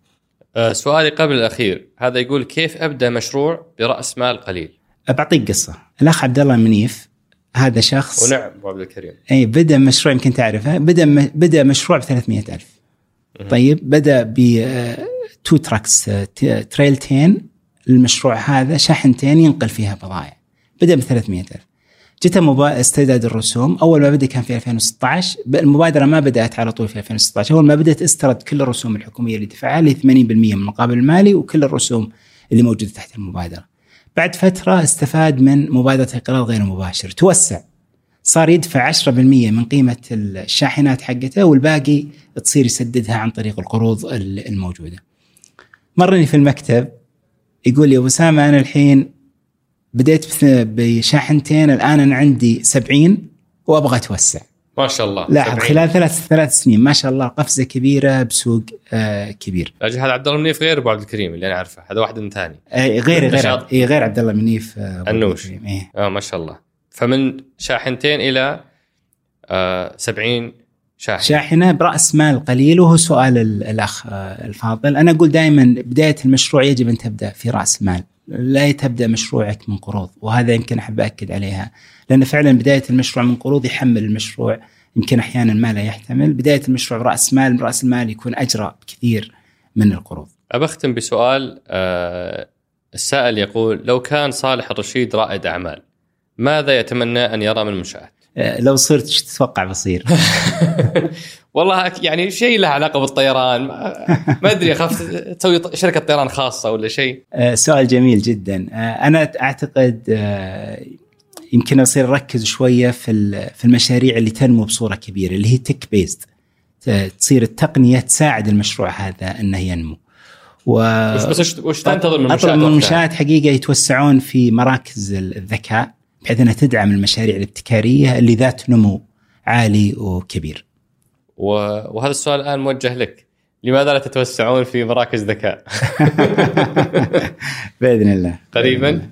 سؤالي قبل الأخير. هذا يقول كيف أبدأ مشروع برأس مال قليل؟ بعطيك قصة. الأخ عبد الله منيف هذا شخص ونعم ابو عبد الكريم. أي بدأ مشروع يمكن تعرفه. بدأ بدأ مشروع ب 300000 طيب بدأ ب two trucks تريلتين المشروع هذا شاحنتين ينقل فيها بضائع بدأ ب 300000 جت استرداد الرسوم. أول ما بدأ كان في 2016 المبادرة ما بدأت على طول في 2016 أول ما بدأت استرد كل الرسوم الحكومية اللي دفعها ل 80% من المقابل المالي وكل الرسوم اللي موجودة تحت المبادرة. بعد فترة استفاد من مبادرة القراض غير المباشر توسع. صار يدفع 10% من قيمة الشاحنات حقته والباقي تصير يسددها عن طريق القروض الموجودة. مرني في المكتب يقول لي أبو أسامة أنا الحين بديت بشاحنتين الآن أنا عندي 70 وأبغى أتوسع. ما شاء الله. لاحظ خلال ثلاث ثلاث سنين ما شاء الله قفزة كبيرة بسوق آه كبير. أجل هذا عبد الله منيف غير أبو عبد الكريم اللي أنا أعرفه هذا واحد من ثاني. آه غير غير اي غير عبد الله منيف آه النوش إيه؟ آه ما شاء الله. فمن شاحنتين إلى آه 70 شاحنه شاحنة برأس مال قليل وهو سؤال الأخ آه الفاضل. أنا أقول دائما بداية المشروع يجب أن تبدأ في رأس مال. لا تبدأ مشروعك من قروض وهذا يمكن أحب اكد عليها. لأن فعلا بداية المشروع من قروض يحمل المشروع يمكن أحيانا ما لا يحتمل. بداية المشروع رأس مال رأس المال يكون أجرى بكثير من القروض. أبختم بسؤال آه السائل يقول لو كان صالح الرشيد رائد أعمال ماذا يتمنى أن يرى من المنشآت؟ آه، لو صرت إيش تتوقع بصير؟ [LAUGHS] والله يعني شيء له علاقة بالطيران. ما أدري أخاف تسوي شركة طيران خاصة ولا شيء. آه، سؤال جميل جدا. آه، أنا أعتقد يمكن أصير أركز شوية في في المشاريع اللي تنمو بصورة كبيرة اللي هي تك بيست تصير التقنية تساعد المشروع هذا إنه ينمو. و بس وش تنتظر من المنشات؟ من المنشات حقيقة يتوسعون في مراكز الذكاء. بحيث إنها تدعم المشاريع الابتكارية اللي ذات نمو عالي وكبير. وهذا السؤال الآن موجه لك. لماذا لا تتوسعون في مراكز ذكاء؟ [LAUGHS] بإذن الله قريبا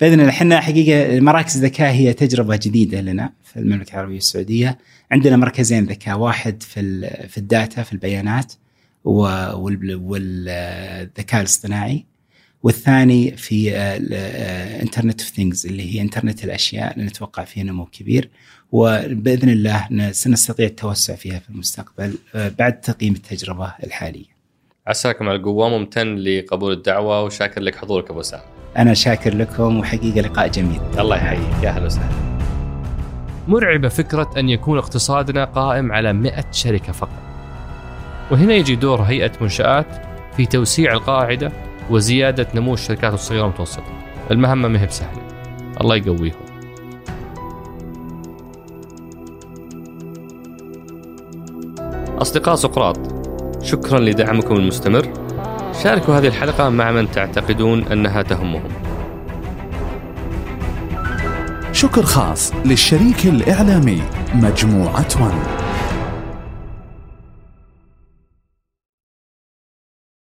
بإذن الله إحنا حقيقة مراكز الذكاء هي تجربة جديدة لنا في المملكة العربية السعودية عندنا مركزين ذكاء واحد في في ال data في البيانات والذكاء الاصطناعي والثاني في Internet of Things اللي هي انترنت الأشياء اللي نتوقع فيها نمو كبير وبإذن الله سنستطيع التوسع فيها في المستقبل آه، بعد تقييم التجربة الحالية. عساكم على القوة ممتن لقبول الدعوة وشاكر لك حضورك أبو سام. أنا شاكر لكم وحقيقة لقاء جميل. الله يحييك يا أهلا وسهلا. مرعبة فكرة أن يكون اقتصادنا قائم على 100 شركة فقط. وهنا يجي دور هيئة منشآت في توسيع القاعدة وزيادة نمو الشركات الصغيرة والمتوسطة. المهمة ما هي بسهلة. الله يقويهم. أصدقاء سقراط شكرا لدعمكم المستمر. شاركوا هذه الحلقة مع من تعتقدون أنها تهمهم. شكر خاص للشريك الإعلامي مجموعة ون.